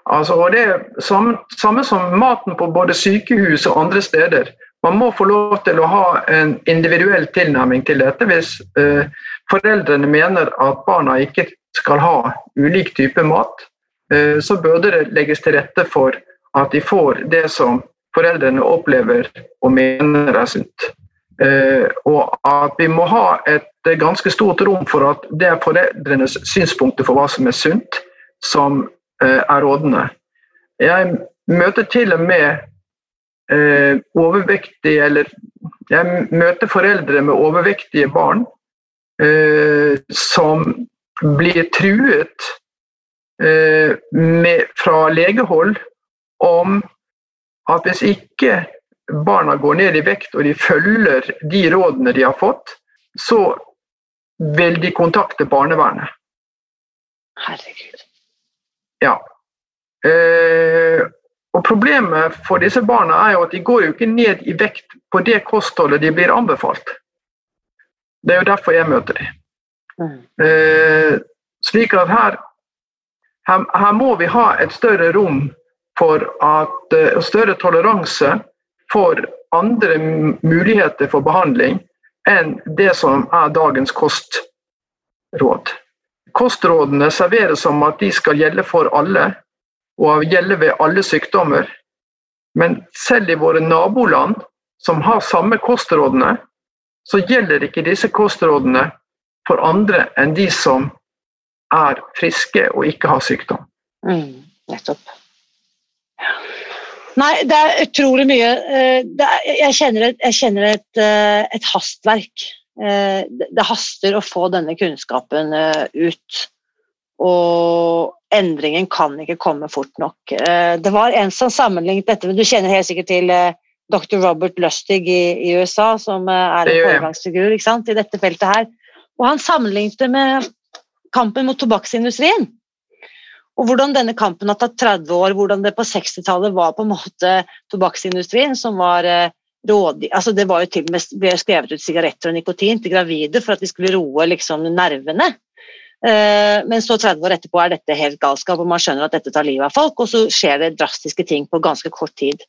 Altså, og det er samme, samme som maten på både sykehus og andre steder. Man må få lov til å ha en individuell tilnærming til dette hvis uh, foreldrene mener at barna ikke skal ha ulik type mat, eh, så burde det legges til rette for at de får det som foreldrene opplever og mener er sunt. Eh, og at vi må ha et ganske stort rom for at det er foreldrenes synspunkter for hva som er sunt, som eh, er rådende. Jeg møter til og med overvektige eller jeg møter foreldre med overvektige barn som blir truet eh, med, fra legehold om at hvis ikke barna går ned i vekt og de følger de rådene de har fått, så vil de kontakte barnevernet. Herregud. Ja. Eh, og Problemet for disse barna er jo at de går jo ikke ned i vekt på det kostholdet de blir anbefalt. Det er jo derfor jeg møter dem. Eh, slik at her, her, her, må vi ha et større rom for at og større toleranse for andre muligheter for behandling enn det som er dagens kostråd. Kostrådene serveres som at de skal gjelde for alle og gjelde ved alle sykdommer. Men selv i våre naboland, som har samme kostrådene, så gjelder ikke disse kostrådene for andre enn de som er friske og ikke har sykdom. Mm, nettopp. Nei, det er utrolig mye eh, er, Jeg kjenner, et, jeg kjenner et, eh, et, hastverk. Eh, det haster å få denne kunnskapen ut. Og endringen kan ikke komme fort nok. Det var en som sammenlignet dette, men du kjenner helt sikkert til dr. Robert Lustig i, i USA, som er en foregangsfigur i dette feltet her. Og han sammenlignet det med kampen mot tobakksindustrien. Og hvordan denne kampen har tatt 30 år, hvordan det på 60-tallet var på en måte tobakksindustrien som var eh, rådig altså Det var jo til og med ble skrevet ut sigaretter og nikotin til gravide for at de skulle roe liksom, nervene. Uh, men så 30 år etterpå er dette helt galskap, og man skjønner at dette tar livet av folk, og så skjer det drastiske ting på ganske kort tid.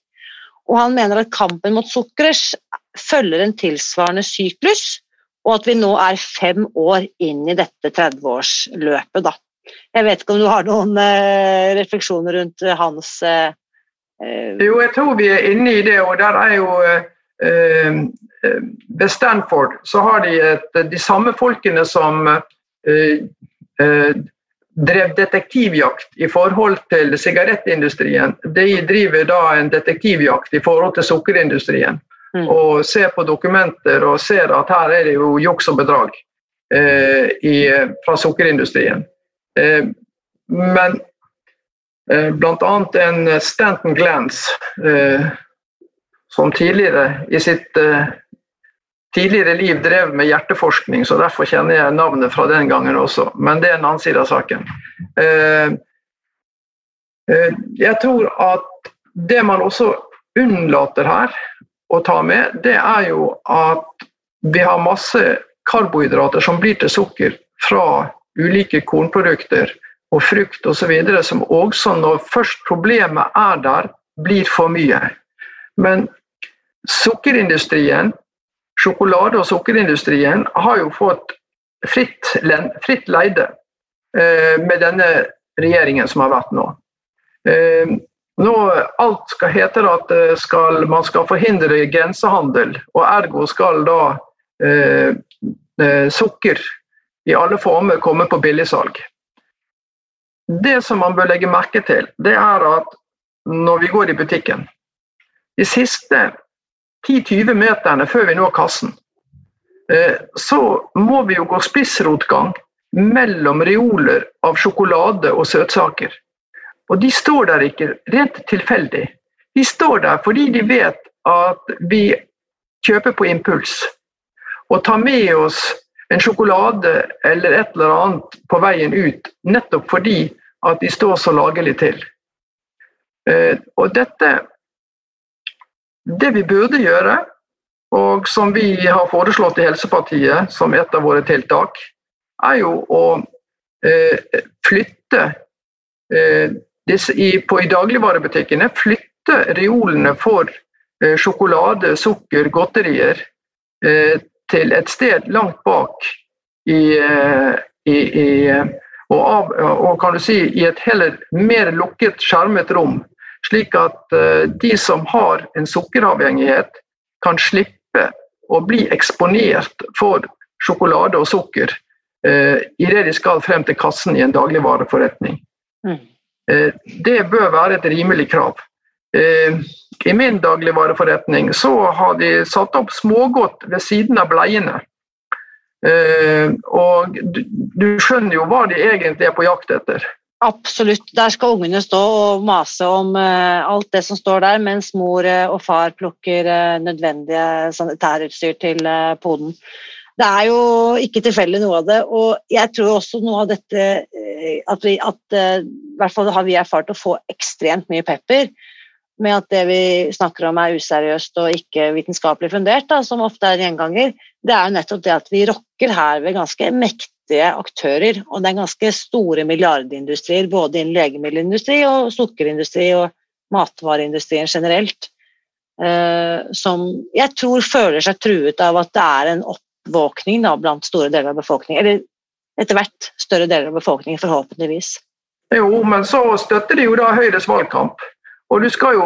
Og han mener at kampen mot sukkers følger en tilsvarende syklus, og at vi nå er fem år inn i dette 30-årsløpet. da. Jeg vet ikke om du har noen uh, refleksjoner rundt uh, hans eh, Jo, jeg tror vi er inne i det, og der er jo Ved Stanford så har de et, de samme folkene som drev detektivjakt i forhold til sigarettindustrien, de driver da en detektivjakt i forhold til sukkerindustrien. Mm. Og ser på dokumenter og ser at her er det jo juks og bedrag eh, i, fra sukkerindustrien. Eh, men eh, bl.a. en Stanton Glance, eh, som tidligere i sitt eh, tidligere liv drev med hjerteforskning, så derfor kjenner jeg navnet fra den gangen også. Men det er en annen side av saken. Eh, eh, jeg tror at det man også unnlater her å ta med, det er jo at vi har masse karbohydrater som blir til sukker fra ulike kornprodukter og frukt osv., som også når først problemet er der, blir for mye. Men sukkerindustrien sjokolade- og sukkerindustrien har jo fått fritt, fritt leide eh, med denne regjeringen som har vært nå. Eh, nå alt skal hete at eh, skal, man skal forhindre grensehandel, og ergo skal da eh, eh, sukker i alle former komme på billigsalg. Det som man bør legge merke til, det er at når vi går i butikken De siste 10-20 meterne før vi når kassen, eh, så må vi jo gå spissrotgang mellom reoler av sjokolade og søtsaker. Og de står der ikke rent tilfeldig. De står der fordi de vet at vi kjøper på impuls. Og tar med oss en sjokolade eller et eller annet på veien ut nettopp fordi at de står så lagelig til. Eh, og dette det vi burde gjøre, og som vi har foreslått i Helsepartiet som et av våre tiltak, er jo å eh, flytte eh, på, i dagligvarebutikkene flytte reolene for eh, sjokolade, sukker, godterier eh, til et sted langt bak i, eh, i, i og, av, og, kan du si i et heller mer lukket, skjermet rom slik at de som har en sukkeravhengighet, kan slippe å bli eksponert for sjokolade og sukker eh, idet de skal frem til kassen i en dagligvareforretning. Mm. Eh, det bør være et rimelig krav. I min dagligvareforretning så har de satt opp smågodt ved siden av bleiene. Og du skjønner jo hva de egentlig er på jakt etter. Absolutt. Der skal ungene stå og mase om alt det som står der, mens mor og far plukker nødvendige sanitærutstyr til poden. Det er jo ikke tilfeldig noe av det, og jeg tror også noe av dette at vi at, I hvert fall har vi erfart å få ekstremt mye pepper med at det vi snakker om er useriøst og ikke vitenskapelig fundert, da, som ofte er en gjenganger, det er jo nettopp det at vi rokker her ved ganske mektige aktører. Og det er ganske store milliardindustrier både innen legemiddelindustri og sukkerindustri og matvareindustrien generelt. Uh, som jeg tror føler seg truet av at det er en oppvåkning da, blant store deler av befolkningen. Eller etter hvert større deler av befolkningen, forhåpentligvis. Jo, men så støtter de jo da Høyres valgkamp. Og du skal jo,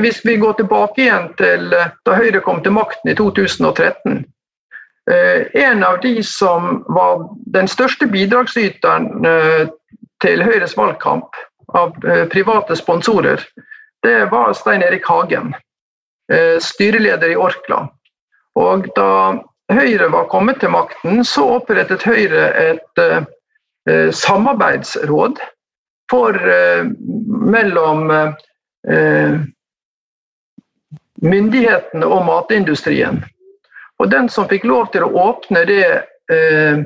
Hvis vi går tilbake igjen til eh, da Høyre kom til makten i 2013 eh, En av de som var den største bidragsyteren eh, til Høyres valgkamp av private sponsorer, det var Stein Erik Hagen, styreleder i Orkla. Og da Høyre var kommet til makten, så opprettet Høyre et samarbeidsråd for mellom Eh, myndighetene og matindustrien. Og den som fikk lov til å åpne det eh,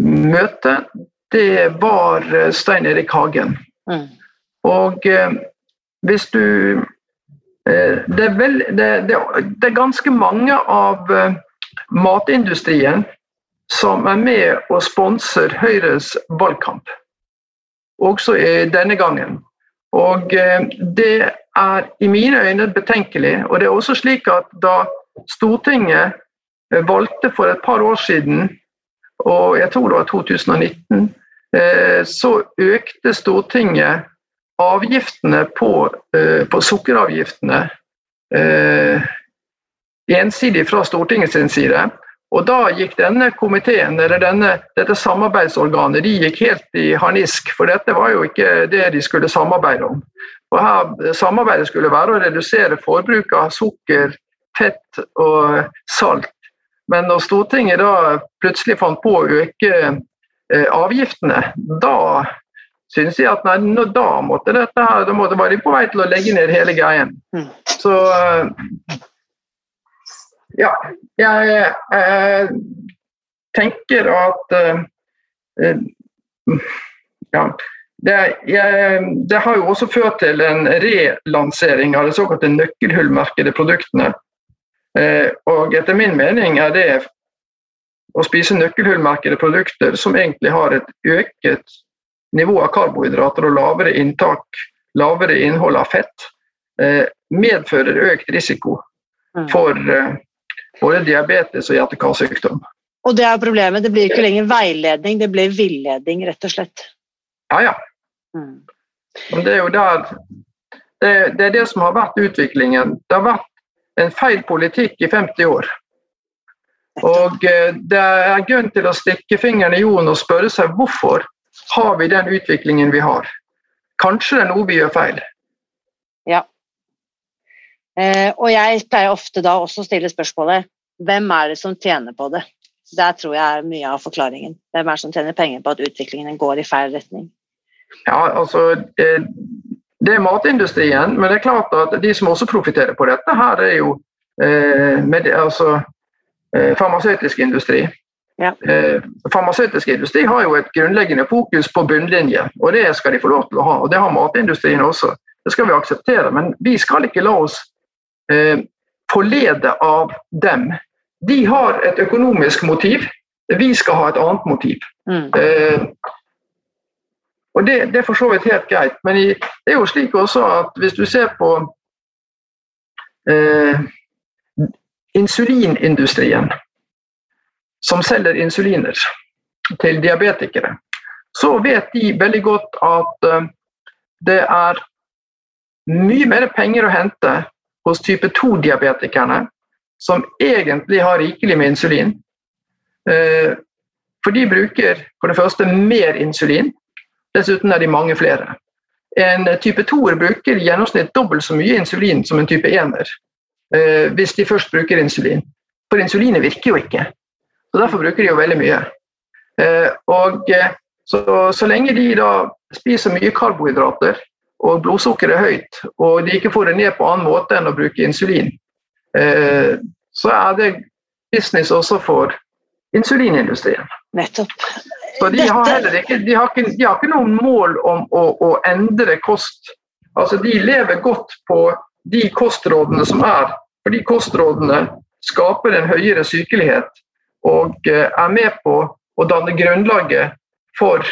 møtet, det var eh, Stein Erik Hagen. Mm. Og eh, hvis du eh, det, er vel, det, det, det, er ganske mange av eh, matindustrien som er med og sponser Høyres valgkamp. Også denne gangen. Og eh, Det er i mine øyne betenkelig. og det er også slik at Da Stortinget eh, valgte for et par år siden, og jeg tror det var 2019, eh, så økte Stortinget avgiftene på, på sukkeravgiftene ensidig fra Stortingets side. Og da gikk denne komiteen, eller denne, dette samarbeidsorganet, de gikk helt i harnisk. For dette var jo ikke det de skulle samarbeide om. Og her, Samarbeidet skulle være å redusere forbruket av sukker, fett og salt. Men når Stortinget da plutselig fant på å øke eh, avgiftene, da syns jeg at nei, nå, da måtte dette her, da måtte være på vei til å legge ned hele greien. Mm. Så ja, jeg, jeg tenker at uh, ja, det, jeg, det, har jo også ført til en relansering av det såkalte nøkkelhullmerkede produktene. Uh, og etter min mening er det å spise nøkkelhullmerkede produkter som egentlig har et øket nivå av karbohydrater og lavere inntak, lavere innhold av fett, medfører økt risiko mm. for både diabetes og hjerte-karsykdom. Og det er problemet, det blir ikke lenger veiledning, det blir villedning, rett og slett. Ja, ja. Mm. Men det er jo der det, det, er det som har vært utviklingen. Det har vært en feil politikk i 50 år. Og eh, det er grunn til å stikke fingeren i jorden og spørre seg hvorfor har vi den utviklingen vi har. Kanskje det er noe vi gjør feil. Eh, og jeg pleier ofte da også å stille spørsmålet hvem er det som tjener på det? Der tror jeg er mye av forklaringen. Hvem er det som tjener penger på at utviklingen går i feil retning? Ja, altså eh, Det er matindustrien, men det er klart at de som også profitterer på dette, her er jo eh, med, altså, eh, farmasøytisk industri. Ja. Eh, farmasøytisk industri har jo et grunnleggende fokus på bunnlinje, og det skal de få lov til å ha. og Det har matindustrien også. Det skal vi akseptere, men vi skal ikke la oss forlede av dem. De har et økonomisk motiv, vi skal ha et annet motiv. Mm. Eh, og det, det, er for så vidt helt greit, men i, det er jo slik også at hvis du ser på eh, insulinindustrien, som selger insuliner til diabetikere, så vet de veldig godt at uh, det er mye mer penger å hente hos type 2-diabetikerne, som egentlig har rikelig med insulin. Eh, for de bruker for det første mer insulin, dessuten er de mange flere. En type 2-er bruker i gjennomsnitt dobbelt så mye insulin som en type 1-er, eh, hvis de først bruker insulin. For insulinet virker jo ikke, så derfor bruker de jo veldig mye. Eh, og så, så lenge de da spiser mye karbohydrater, og blodsukkeret er høyt, og de ikke får det ned på annen måte enn å bruke insulin, eh, så er det business også for insulinindustrien. Nettopp. Så de har heller ikke, de har ikke, de har ikke noen mål om å, å, endre kost. Altså De lever godt på de kostrådene som er, for de kostrådene skaper en høyere sykelighet og eh, er med på å danne grunnlaget for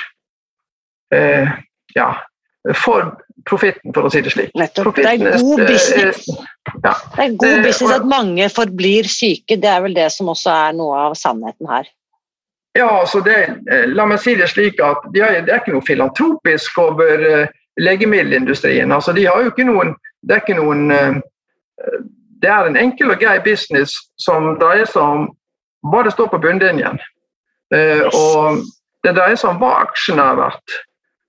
eh, ja, for profitten, for å si det slik. Nettopp. Det er god business, ja. det er god business at mange forblir syke. Det er vel det som også er noe av sannheten her. Ja, altså det, eh, La meg si det slik at det er, det er ikke noe filantropisk over legemiddelindustrien. Altså de har jo ikke noen, Det er ikke noen Det er en enkel og grei business som dreier seg om hva det står på bunnlinjen. Yes. og det dreier seg om hva aksjene er verdt.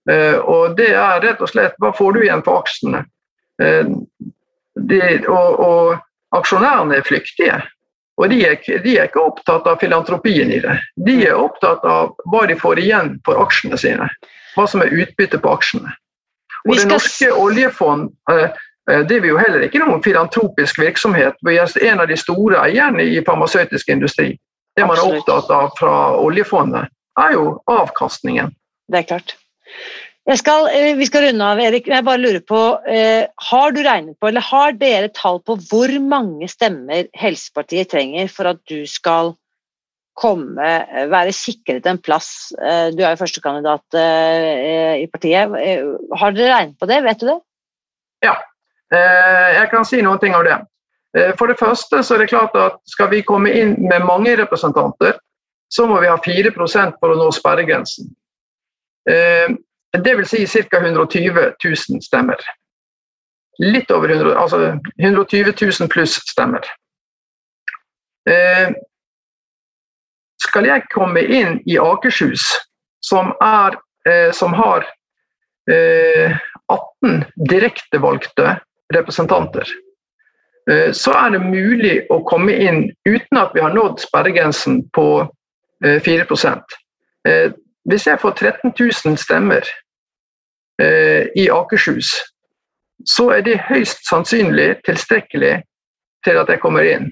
Eh, og det er rett og slett hva får du igjen for aksjene? Eh, og, og, aksjonærene er flyktige. Og de er, de er, ikke opptatt av filantropien i det. De er opptatt av hva de får igjen for aksjene sine. Hva som er utbyttet på aksjene. Og Det norske oljefond eh, det er jo heller ikke noen filantropisk virksomhet. Vi er en av de store eierne i farmasøytisk industri. Det man er opptatt av fra oljefondet, er jo avkastningen. Det er klart. Skal, eh, vi skal runde av, Erik. Jeg bare lurer på, eh, Har du regnet på, eller har dere tall på hvor mange stemmer Helsepartiet trenger for at du skal komme, eh, være sikret en plass? Du er jo førstekandidat i partiet. Har dere regnet på det? Vet du det? Ja, jeg kan si noen ting om det. For det første så er det klart at skal vi komme inn med mange representanter, så må vi ha 4% for å nå sperregrensen. Det vil si ca. 120 000 stemmer. Litt over 100, altså 120 000 pluss stemmer. Eh, skal jeg komme inn i Akershus, som, er, eh, som har eh, 18 direktevalgte representanter, eh, så er det mulig å komme inn uten at vi har nådd sperregrensen på 4 eh, eh, Hvis jeg får 13 000 stemmer i Akershus, så er det høyst sannsynlig tilstrekkelig til at jeg kommer inn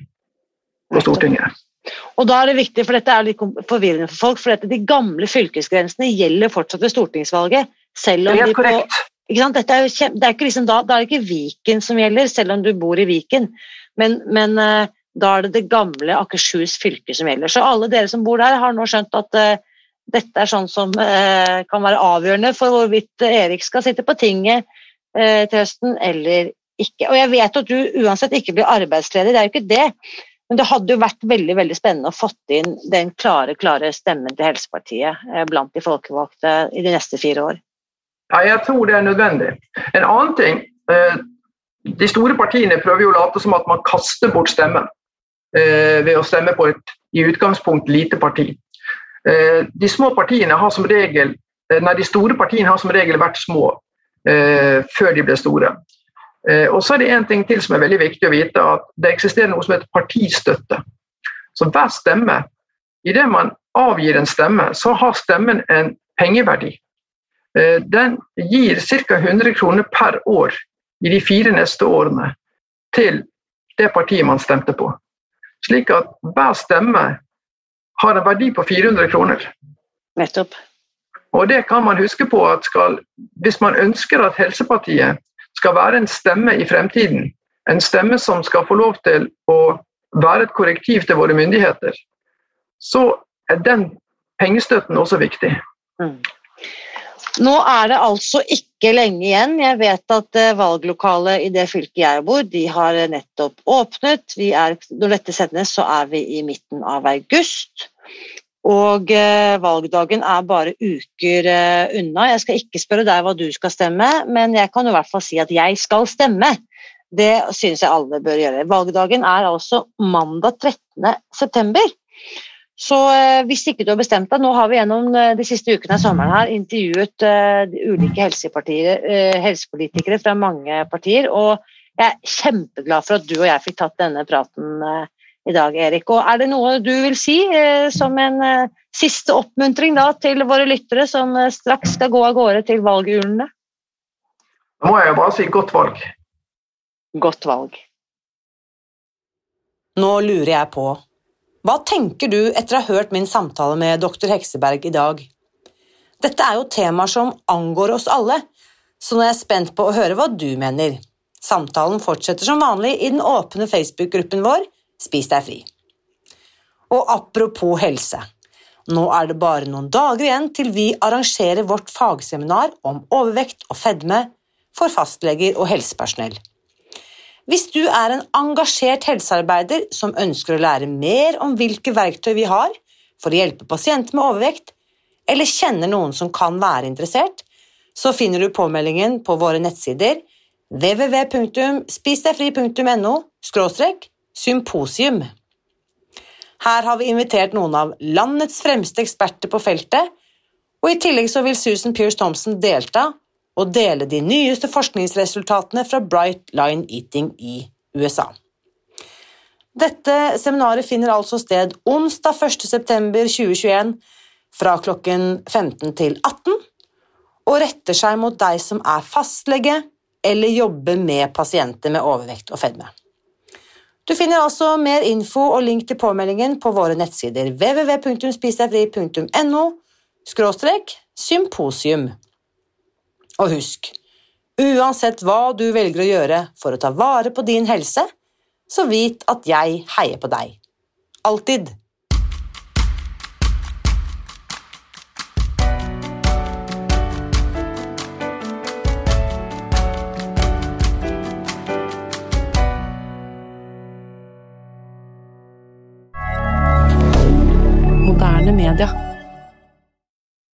på Stortinget. Og da er det viktig, for Dette er litt forvirrende for folk, for dette, de gamle fylkesgrensene gjelder fortsatt ved stortingsvalget. Selv om det er de på, korrekt. Dette er jo det er ikke liksom da, da er det ikke Viken som gjelder, selv om du bor i Viken. Men, men uh, da er det det gamle Akershus fylke som gjelder. Så alle dere som bor der, har nå skjønt at uh, dette er sånn som eh, kan være avgjørende for hvorvidt Erik skal sitte på tinget til høsten eller ikke. Og jeg vet at du uansett ikke blir arbeidsledig, det er jo ikke det. Men det hadde jo vært veldig veldig spennende å fått inn den klare klare stemmen til Helsepartiet blant de folkevalgte i de neste fire år. Ja, jeg tror det er nødvendig. En annen ting eh, De store partiene prøver jo å late som at man kaster bort stemmen eh, ved å stemme på et i utgangspunkt lite parti. Eh, de små partiene har som regel Nei, de store partiene har som regel vært små før de ble store. Og så er det en ting til som er veldig viktig å vite, at det eksisterer noe som heter partistøtte. Så hver stemme, idet man avgir en stemme, så har stemmen en pengeverdi. Eh, den gir ca. 100 kroner per år i de fire neste årene til det partiet man stemte på. Slik at hver stemme har en verdi på 400 kroner. Nettopp. Og det kan man huske på at skal, hvis man ønsker at Helsepartiet skal være en stemme i fremtiden, en stemme som skal få lov til å være et korrektiv til våre myndigheter, så er den pengestøtten også viktig. Mm. Nå er det altså ikke lenge igjen. Jeg vet at eh, valglokalet i det fylket jeg bor, de har nettopp åpnet. Er, når dette sendes, så er vi i midten av august. Og eh, valgdagen er bare uker eh, unna. Jeg skal ikke spørre deg hva du skal stemme, men jeg kan i hvert fall si at jeg skal stemme. Det syns jeg alle bør gjøre. Valgdagen er altså mandag 13. september. Så eh, hvis ikke du har bestemt deg Nå har vi gjennom eh, de siste ukene av sommeren her intervjuet eh, ulike helsepolitikere fra mange partier, og jeg er kjempeglad for at du og jeg fikk tatt denne praten i dag, Erik. Og er det noe du vil si som en siste oppmuntring da, til våre lyttere som straks skal gå av gårde til valgurnene? Da må jeg jo bare si godt valg. Godt valg. Nå lurer jeg på hva tenker du etter å ha hørt min samtale med dr. Hekseberg i dag? Dette er jo temaer som angår oss alle, så nå er jeg spent på å høre hva du mener. Samtalen fortsetter som vanlig i den åpne Facebook-gruppen vår Spis deg fri. Og apropos helse. Nå er det bare noen dager igjen til vi arrangerer vårt fagseminar om overvekt og fedme for fastleger og helsepersonell. Hvis du er en engasjert helsearbeider som ønsker å lære mer om hvilke verktøy vi har for å hjelpe pasienter med overvekt, eller kjenner noen som kan være interessert, så finner du påmeldingen på våre nettsider www.spisdegfri.no symposium. Her har vi invitert noen av landets fremste eksperter på feltet, og i tillegg så vil Susan Pierce Thompson delta og dele de nyeste forskningsresultatene fra Bright Line Eating i USA. Dette seminaret finner altså sted onsdag 1.9.2021 fra klokken 15 til 18, og retter seg mot deg som er fastlege eller jobber med pasienter med overvekt og fedme. Du finner altså mer info og link til påmeldingen på våre nettsider www.spisdegfri.no symposium. Og husk, uansett hva du velger å gjøre for å ta vare på din helse, så vit at jeg heier på deg. Alltid. Media.